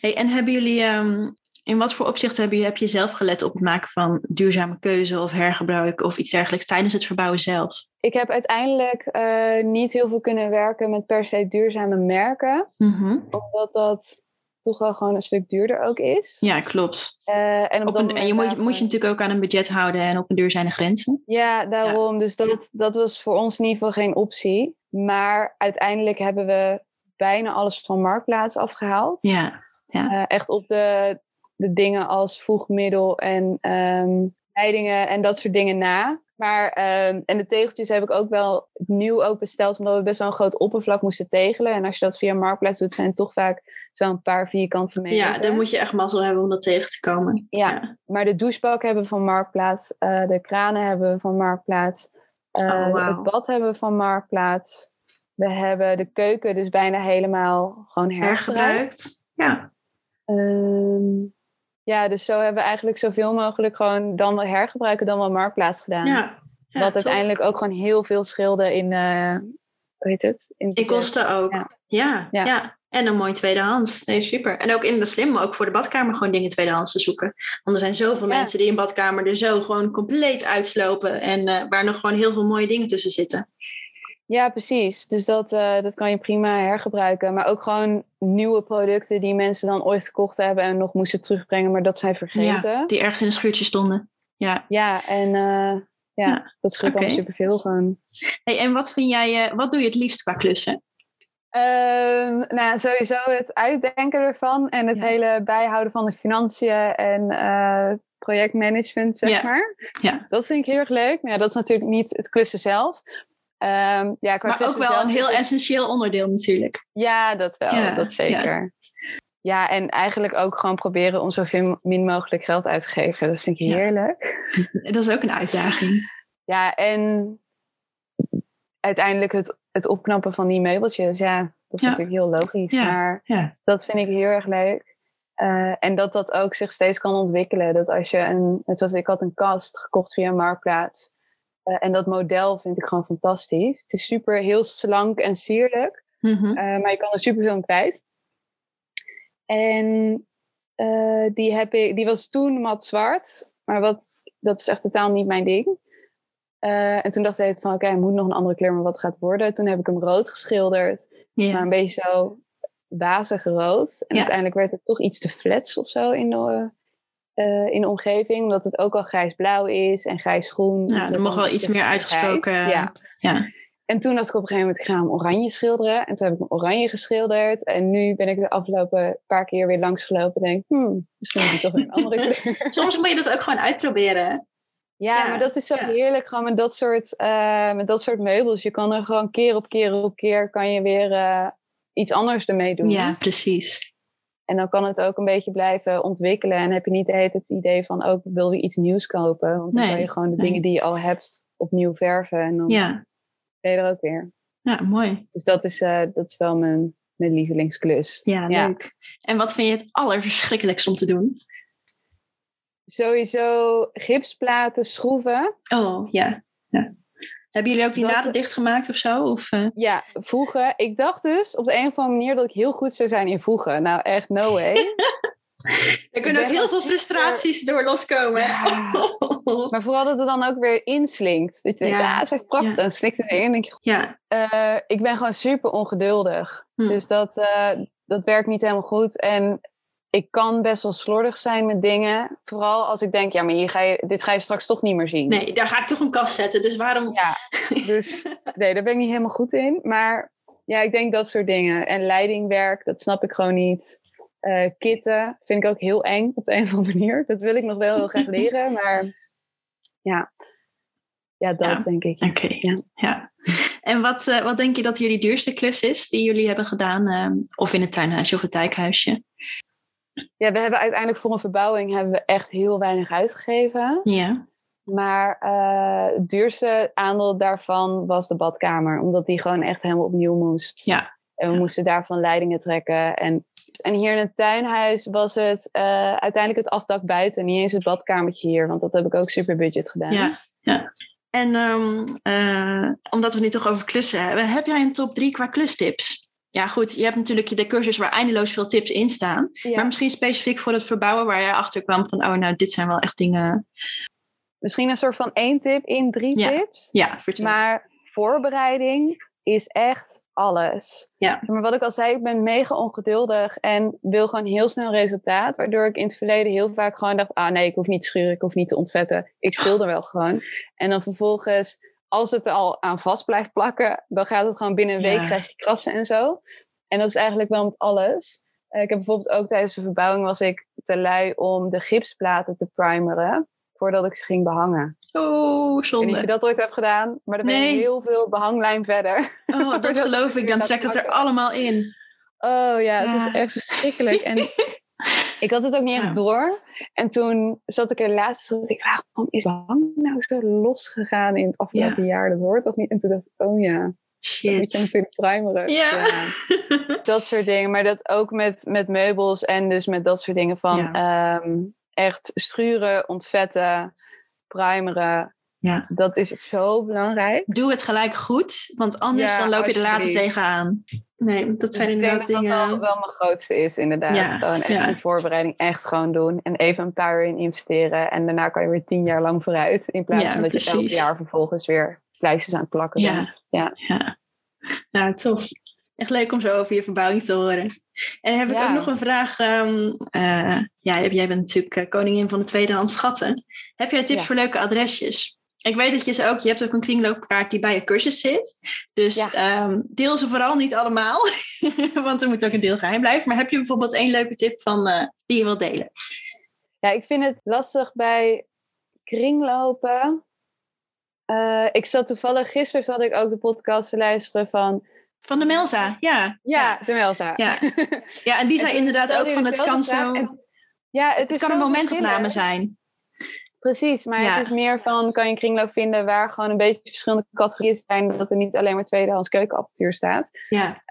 Hey, en hebben jullie, ehm, in wat voor opzicht heb je, heb je zelf gelet op het maken van duurzame keuze of hergebruik of iets dergelijks tijdens het verbouwen zelf? Ik heb uiteindelijk eh, niet heel veel kunnen werken met per se duurzame merken. Mhm. Omdat dat toch wel gewoon een stuk duurder ook is. Ja, klopt. Eh, en, op Op dat een, en je moet, moet je natuurlijk ook aan een budget houden en op een duur zijn de grenzen. Ja, daarom. Dus dat, dat was voor ons in ieder geval geen optie. Maar uiteindelijk hebben we bijna alles van Marktplaats afgehaald. Ja, Eh, echt op de, de dingen als voegmiddel en ehm, leidingen en dat soort dingen na. Maar, ehm, en de tegeltjes heb ik ook wel nieuw ook besteld, omdat we best wel een groot oppervlak moesten tegelen. En als je dat via Marktplaats doet, zijn het toch vaak zo'n paar vierkante meter. ja dan moet je echt mazzel hebben om dat tegen te komen. Ja, maar de douchebak hebben we van Marktplaats. eh, de kranen hebben we van Marktplaats. Uh, wow. Het bad hebben we van Marktplaats. We hebben de keuken dus bijna helemaal gewoon hergebruikt. Ja. Um, ja, dus zo hebben we eigenlijk zoveel mogelijk gewoon dan wel hergebruiken, dan wel Marktplaats gedaan. Ja. ja Wat uiteindelijk ook gewoon heel veel scheelde in, uh, hoe heet het? In, in kosten ook. Ja. Ja, ja. En een mooi tweedehands. Nee, super. En ook in de slim, ook voor de badkamer gewoon dingen tweedehands te zoeken. Want er zijn zoveel mensen die een badkamer er zo gewoon compleet uitslopen. En uh, waar nog gewoon heel veel mooie dingen tussen zitten. Ja, precies. Dus dat, uh, dat kan je prima hergebruiken. Maar ook gewoon nieuwe producten die mensen dan ooit gekocht hebben en nog moesten terugbrengen, maar dat zijn vergeten. Ja, die ergens in een schuurtje stonden. Ja, ja en uh, ja, ja, dat scheelt okay. dan superveel gewoon. Hey, en wat vind jij, uh, wat doe je het liefst qua klussen? Um, nou, sowieso het uitdenken ervan en het ja. hele bijhouden van de financiën en projectmanagement, zeg ja. maar. Ja. Dat vind ik heel erg leuk. Maar ja, dat is natuurlijk niet het klussen zelf. Um, ja, maar ook wel een heel essentieel onderdeel natuurlijk. Ja, dat wel. Ja, dat zeker. Ja. ja. en eigenlijk ook gewoon proberen om zoveel min mogelijk geld uit te geven. Dat vind ik heerlijk. *laughs* Dat is ook een uitdaging. Ja, en uiteindelijk het, het opknappen van die meubeltjes. Ja, dat is natuurlijk heel logisch. Maar dat vind ik heel erg leuk. Uh, en dat dat ook zich steeds kan ontwikkelen. Dat als je een, net zoals ik had een kast gekocht via Marktplaats. Uh, en dat model vind ik gewoon fantastisch. Het is super heel slank en sierlijk. Mm-hmm. Uh, maar je kan er super veel in kwijt. En uh, die, heb ik, die was toen mat zwart. Maar wat, dat is echt totaal niet mijn ding. en toen dacht ik van oké, okay, moet nog een andere kleur, maar wat gaat het worden? Toen heb ik hem rood geschilderd. Yeah. Maar een beetje zo wazig rood. En Ja. uiteindelijk werd het toch iets te flats of zo in de, eh, in de omgeving. Omdat het ook al grijsblauw is en grijsgroen. Ja, er mag wel iets meer uitgesproken. Ja. Ja. En toen dacht ik op een gegeven moment, ik ga hem oranje schilderen. En toen heb ik hem oranje geschilderd. En nu ben ik de afgelopen paar keer weer langs gelopen. En denk, hmm, misschien moet ik toch een andere *laughs* kleur. Soms moet je dat ook gewoon uitproberen. Ja, Ja, maar dat is zo ja. heerlijk gewoon met dat, soort, eh, met dat soort meubels. Je kan er gewoon keer op keer op keer kan je weer eh, iets anders ermee doen. Ja, precies. En dan kan het ook een beetje blijven ontwikkelen. En heb je niet het idee van ook wil je iets nieuws kopen. Want dan Nee, kan je gewoon de nee. dingen die je al hebt opnieuw verven. En dan Ja, ben je er ook weer. ja mooi. Dus dat is, eh, dat is wel mijn, mijn lievelingsklus. Ja, Ja. leuk. En wat vind je het allerverschrikkelijkst om te doen? Sowieso gipsplaten, schroeven. Oh, ja. ja. Hebben jullie ook die naden dichtgemaakt of zo? Of, eh? Ja, voegen. Ik dacht dus op de een of andere manier dat ik heel goed zou zijn in voegen. Nou, echt no way. *laughs* Er kunnen ook heel veel frustraties door loskomen. Ja. *laughs* Maar vooral dat het dan ook weer inslinkt. Dat je denkt, Ja. ja, dat is echt prachtig. Ja. Dan slikt het erin en denk je, Ja. Eh, ik ben gewoon super ongeduldig. Hm. Dus dat, eh, dat werkt niet helemaal goed. En ik kan best wel slordig zijn met dingen. Vooral als ik denk, ja, maar hier ga je, dit ga je straks toch niet meer zien. Nee, daar ga ik toch een kast zetten. Dus waarom... Ja, *laughs* dus nee, daar ben ik niet helemaal goed in. Maar ja, ik denk dat soort dingen. En leidingwerk, dat snap ik gewoon niet. Eh, kitten vind ik ook heel eng op de een of andere manier. Dat wil ik nog wel heel graag leren. Maar ja, ja dat Ja. denk ik. Oké, Ja. ja. En wat, eh, wat denk je dat jullie duurste klus is die jullie hebben gedaan? ehm, of in het tuinhuisje of het dijkhuisje? Ja, we hebben uiteindelijk voor een verbouwing hebben we echt heel weinig uitgegeven. Ja. Maar eh, het duurste aandeel daarvan was de badkamer. Omdat die gewoon echt helemaal opnieuw moest. Ja. En we moesten daarvan leidingen trekken. En, en hier in het tuinhuis was het eh, uiteindelijk het afdak buiten. Niet eens het badkamertje hier. Want dat heb ik ook super budget gedaan. Ja, ja. En ehm, eh, omdat we het nu toch over klussen hebben, heb jij een top 3 qua klustips? Ja, goed, je hebt natuurlijk de cursus waar eindeloos veel tips in staan. Ja. Maar misschien specifiek voor het verbouwen waar jij achter kwam van, oh, nou, dit zijn wel echt dingen. Misschien een soort van één tip in drie Ja. tips. Ja, vertel. Maar voorbereiding is echt alles. Ja. Maar wat ik al zei, ik ben mega ongeduldig en wil gewoon heel snel resultaat. Waardoor ik in het verleden heel vaak gewoon dacht, ah nee, ik hoef niet te schuren, ik hoef niet te ontvetten. Ik schilder wel gewoon. En dan vervolgens, als het er al aan vast blijft plakken, dan gaat het gewoon binnen een week, Ja. krijg je krassen en zo. En dat is eigenlijk wel met alles. Eh, ik heb bijvoorbeeld ook tijdens de verbouwing was ik te lui om de gipsplaten te primeren. Voordat ik ze ging behangen. Oh, Ik niet of je zonde. dat ooit hebt gedaan, maar dan ben Nee. je heel veel behanglijn verder. Oh, dat *laughs* geloof ik. Dan trekt het er allemaal in. Oh ja, het Ja. is echt verschrikkelijk. En *laughs* ik had het ook niet echt door. En toen zat ik er laatst en ik, waarom is hang nou zo losgegaan in het afgelopen jaar? Dat hoort toch niet? En toen dacht ik, oh ja, Shit. Ik natuurlijk primerig. Ja. *laughs* Dat soort dingen. Maar dat ook met, met meubels en dus met dat soort dingen van ehm, echt schuren, ontvetten, primeren. Ja. Dat is zo belangrijk. Doe het gelijk goed, want anders dan loop je er later tegenaan. Nee, dat dus zijn inderdaad dingen... Dat wel, wel mijn grootste is inderdaad. Ja. Gewoon echt die voorbereiding echt gewoon doen. En even een paar uur in investeren. En daarna kan je weer tien jaar lang vooruit. In plaats van dat precies. je elk jaar vervolgens weer lijstjes aan het plakken ja. bent. Ja. ja. Nou, tof. Echt leuk om zo over je verbouwing te horen. En heb ik ook nog een vraag. Um, uh, ja, jij bent natuurlijk koningin van de tweedehands schatten. Heb jij tips voor leuke adresjes? Ik weet dat je ze ook, je hebt ook een kringloopkaart die bij je cursus zit. Dus ja. um, deel ze vooral niet allemaal, *laughs* want er moet ook een deel geheim blijven. Maar heb je bijvoorbeeld één leuke tip van, uh, die je wilt delen? Ja, ik vind het lastig bij kringlopen. Uh, ik zat toevallig, gisteren zat ik ook de podcast te luisteren van... Van de Melza, ja. Ja, de Melza. Ja, *laughs* ja en die zei inderdaad ook van het kan zo... En, ja, het, het kan een momentopname zijn. Precies, maar ja. het is meer van, kan je een kringloop vinden waar gewoon een beetje verschillende categorieën zijn, dat er niet alleen maar tweedehands keukenapparatuur staat. Ja.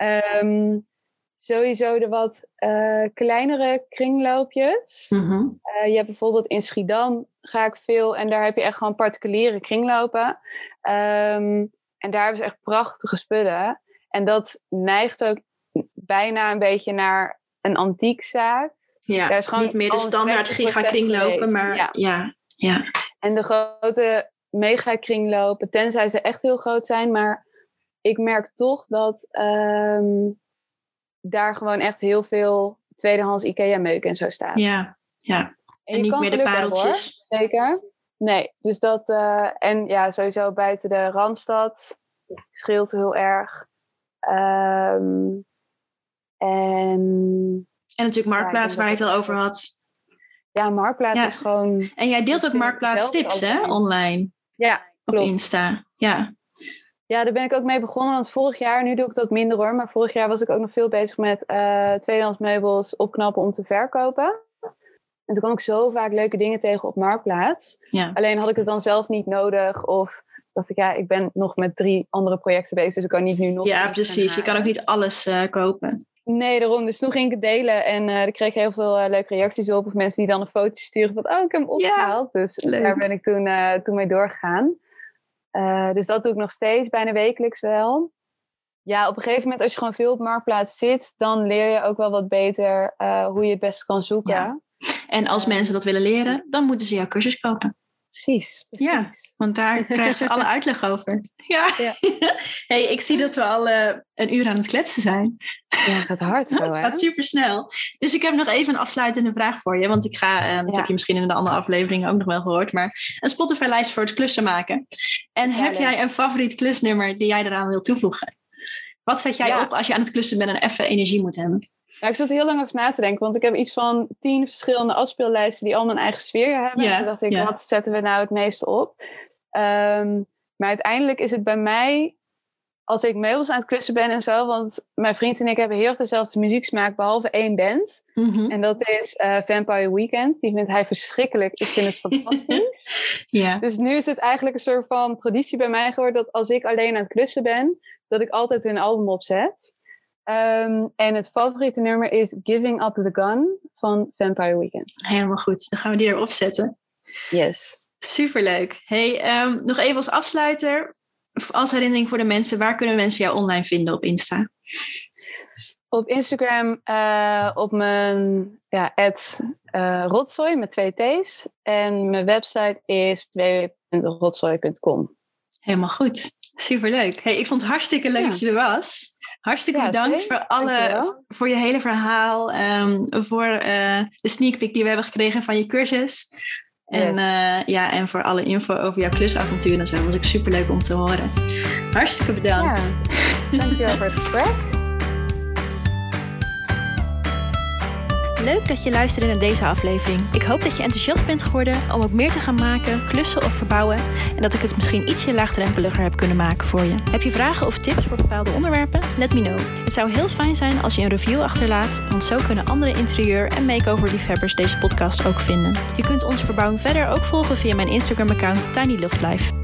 Um, sowieso de wat uh, kleinere kringloopjes. Mm -hmm. uh, je hebt bijvoorbeeld in Schiedam ga ik veel en daar heb je echt gewoon particuliere kringlopen. Um, en daar hebben ze echt prachtige spullen. En dat neigt ook bijna een beetje naar een antiekzaak. Ja, daar is gewoon niet meer de standaard giga kringlopen, maar ja. ja. Ja. En de grote mega kringlopen, tenzij ze echt heel groot zijn, maar ik merk toch dat um, daar gewoon echt heel veel tweedehands IKEA-meuk en zo staat. Ja, ja. En, en niet meer de pareltjes. Hebben, Zeker. Nee, dus dat, uh, en ja, sowieso buiten de Randstad scheelt heel erg. Um, en, en natuurlijk Marktplaats, ja, waar je het al over had. Ja, Marktplaats ja. is gewoon... En jij deelt ook Marktplaats tips, hè, online? Ja, Op. Insta, ja. Ja, daar ben ik ook mee begonnen, want vorig jaar, nu doe ik dat minder hoor, maar vorig jaar was ik ook nog veel bezig met uh, tweedehands meubels opknappen om te verkopen. En toen kwam ik zo vaak leuke dingen tegen op Marktplaats. Ja. Alleen had ik het dan zelf niet nodig of dacht ik, ja, ik ben nog met drie andere projecten bezig, dus ik kan niet nu nog... Ja, precies. Je kan ook niet alles uh, kopen. Nee, daarom. Dus toen ging ik het delen en uh, ik kreeg heel veel uh, leuke reacties op. Of mensen die dan een foto sturen van, oh, ik heb hem opgehaald. Ja, dus leuk. daar ben ik toen, uh, toen mee doorgegaan. dus dat doe ik nog steeds, bijna wekelijks wel. Ja, op een gegeven moment als je gewoon veel op Marktplaats zit, dan leer je ook wel wat beter hoe je het beste kan zoeken. Ja. En als mensen dat willen leren, dan moeten ze jouw cursus kopen. Precies, precies. Ja, want daar *laughs* krijgen ze alle uitleg over. Ja. ja. *laughs* hey, ik zie dat we al uh, een uur aan het kletsen zijn. Ja, het gaat hard *laughs* zo, Het gaat super snel. Dus ik heb nog even een afsluitende vraag voor je. Want ik ga, uh, dat ja. heb je misschien in de andere afleveringen ook nog wel gehoord, maar een Spotify-lijst voor het klussen maken. En ja, heb leuk. jij een favoriet klusnummer die jij eraan wil toevoegen? Wat zet jij op als je aan het klussen bent en even energie moet hebben? Nou, ik zat heel lang over na te denken, want ik heb iets van tien verschillende afspeellijsten die allemaal een eigen sfeer hebben. Ja, toen dacht ik, wat zetten we nou het meeste op? Um, maar uiteindelijk is het bij mij, als ik meubels aan het klussen ben en zo, want mijn vriend en ik hebben heel dezelfde muzieksmaak, behalve één band. Mm -hmm. En dat is uh, Vampire Weekend. Die vindt hij verschrikkelijk. Ik vind het *laughs* fantastisch. Dus nu is het eigenlijk een soort van traditie bij mij geworden dat als ik alleen aan het klussen ben, dat ik altijd hun album opzet. Um, en het favoriete nummer is Giving Up the Gun van Vampire Weekend. Helemaal goed, dan gaan we die erop zetten. Yes. Superleuk. Hey, um, nog even als afsluiter, als herinnering voor de mensen, waar kunnen mensen jou online vinden op Insta? Op Instagram uh, op mijn ja, ad, uh, rotzooi met twee T's. En mijn website is www.rotzooi.com. Helemaal goed. Superleuk. Hey, ik vond het hartstikke leuk ja. dat je er was. Hartstikke ja, bedankt voor, alle, voor je hele verhaal. Um, voor uh, de sneak peek die we hebben gekregen van je cursus. En, yes. uh, ja, en voor alle info over jouw klusavontuur en zo. Dat was ook super leuk om te horen. Hartstikke bedankt. Ja. Dankjewel voor het gesprek. Leuk dat je luisterde naar deze aflevering. Ik hoop dat je enthousiast bent geworden om ook meer te gaan maken, klussen of verbouwen. En dat ik het misschien ietsje laagdrempeliger heb kunnen maken voor je. Heb je vragen of tips voor bepaalde onderwerpen? Let me know. Het zou heel fijn zijn als je een review achterlaat, want zo kunnen andere interieur- en makeover-liefhebbers deze podcast ook vinden. Je kunt onze verbouwing verder ook volgen via mijn Instagram-account Tiny Loft Life.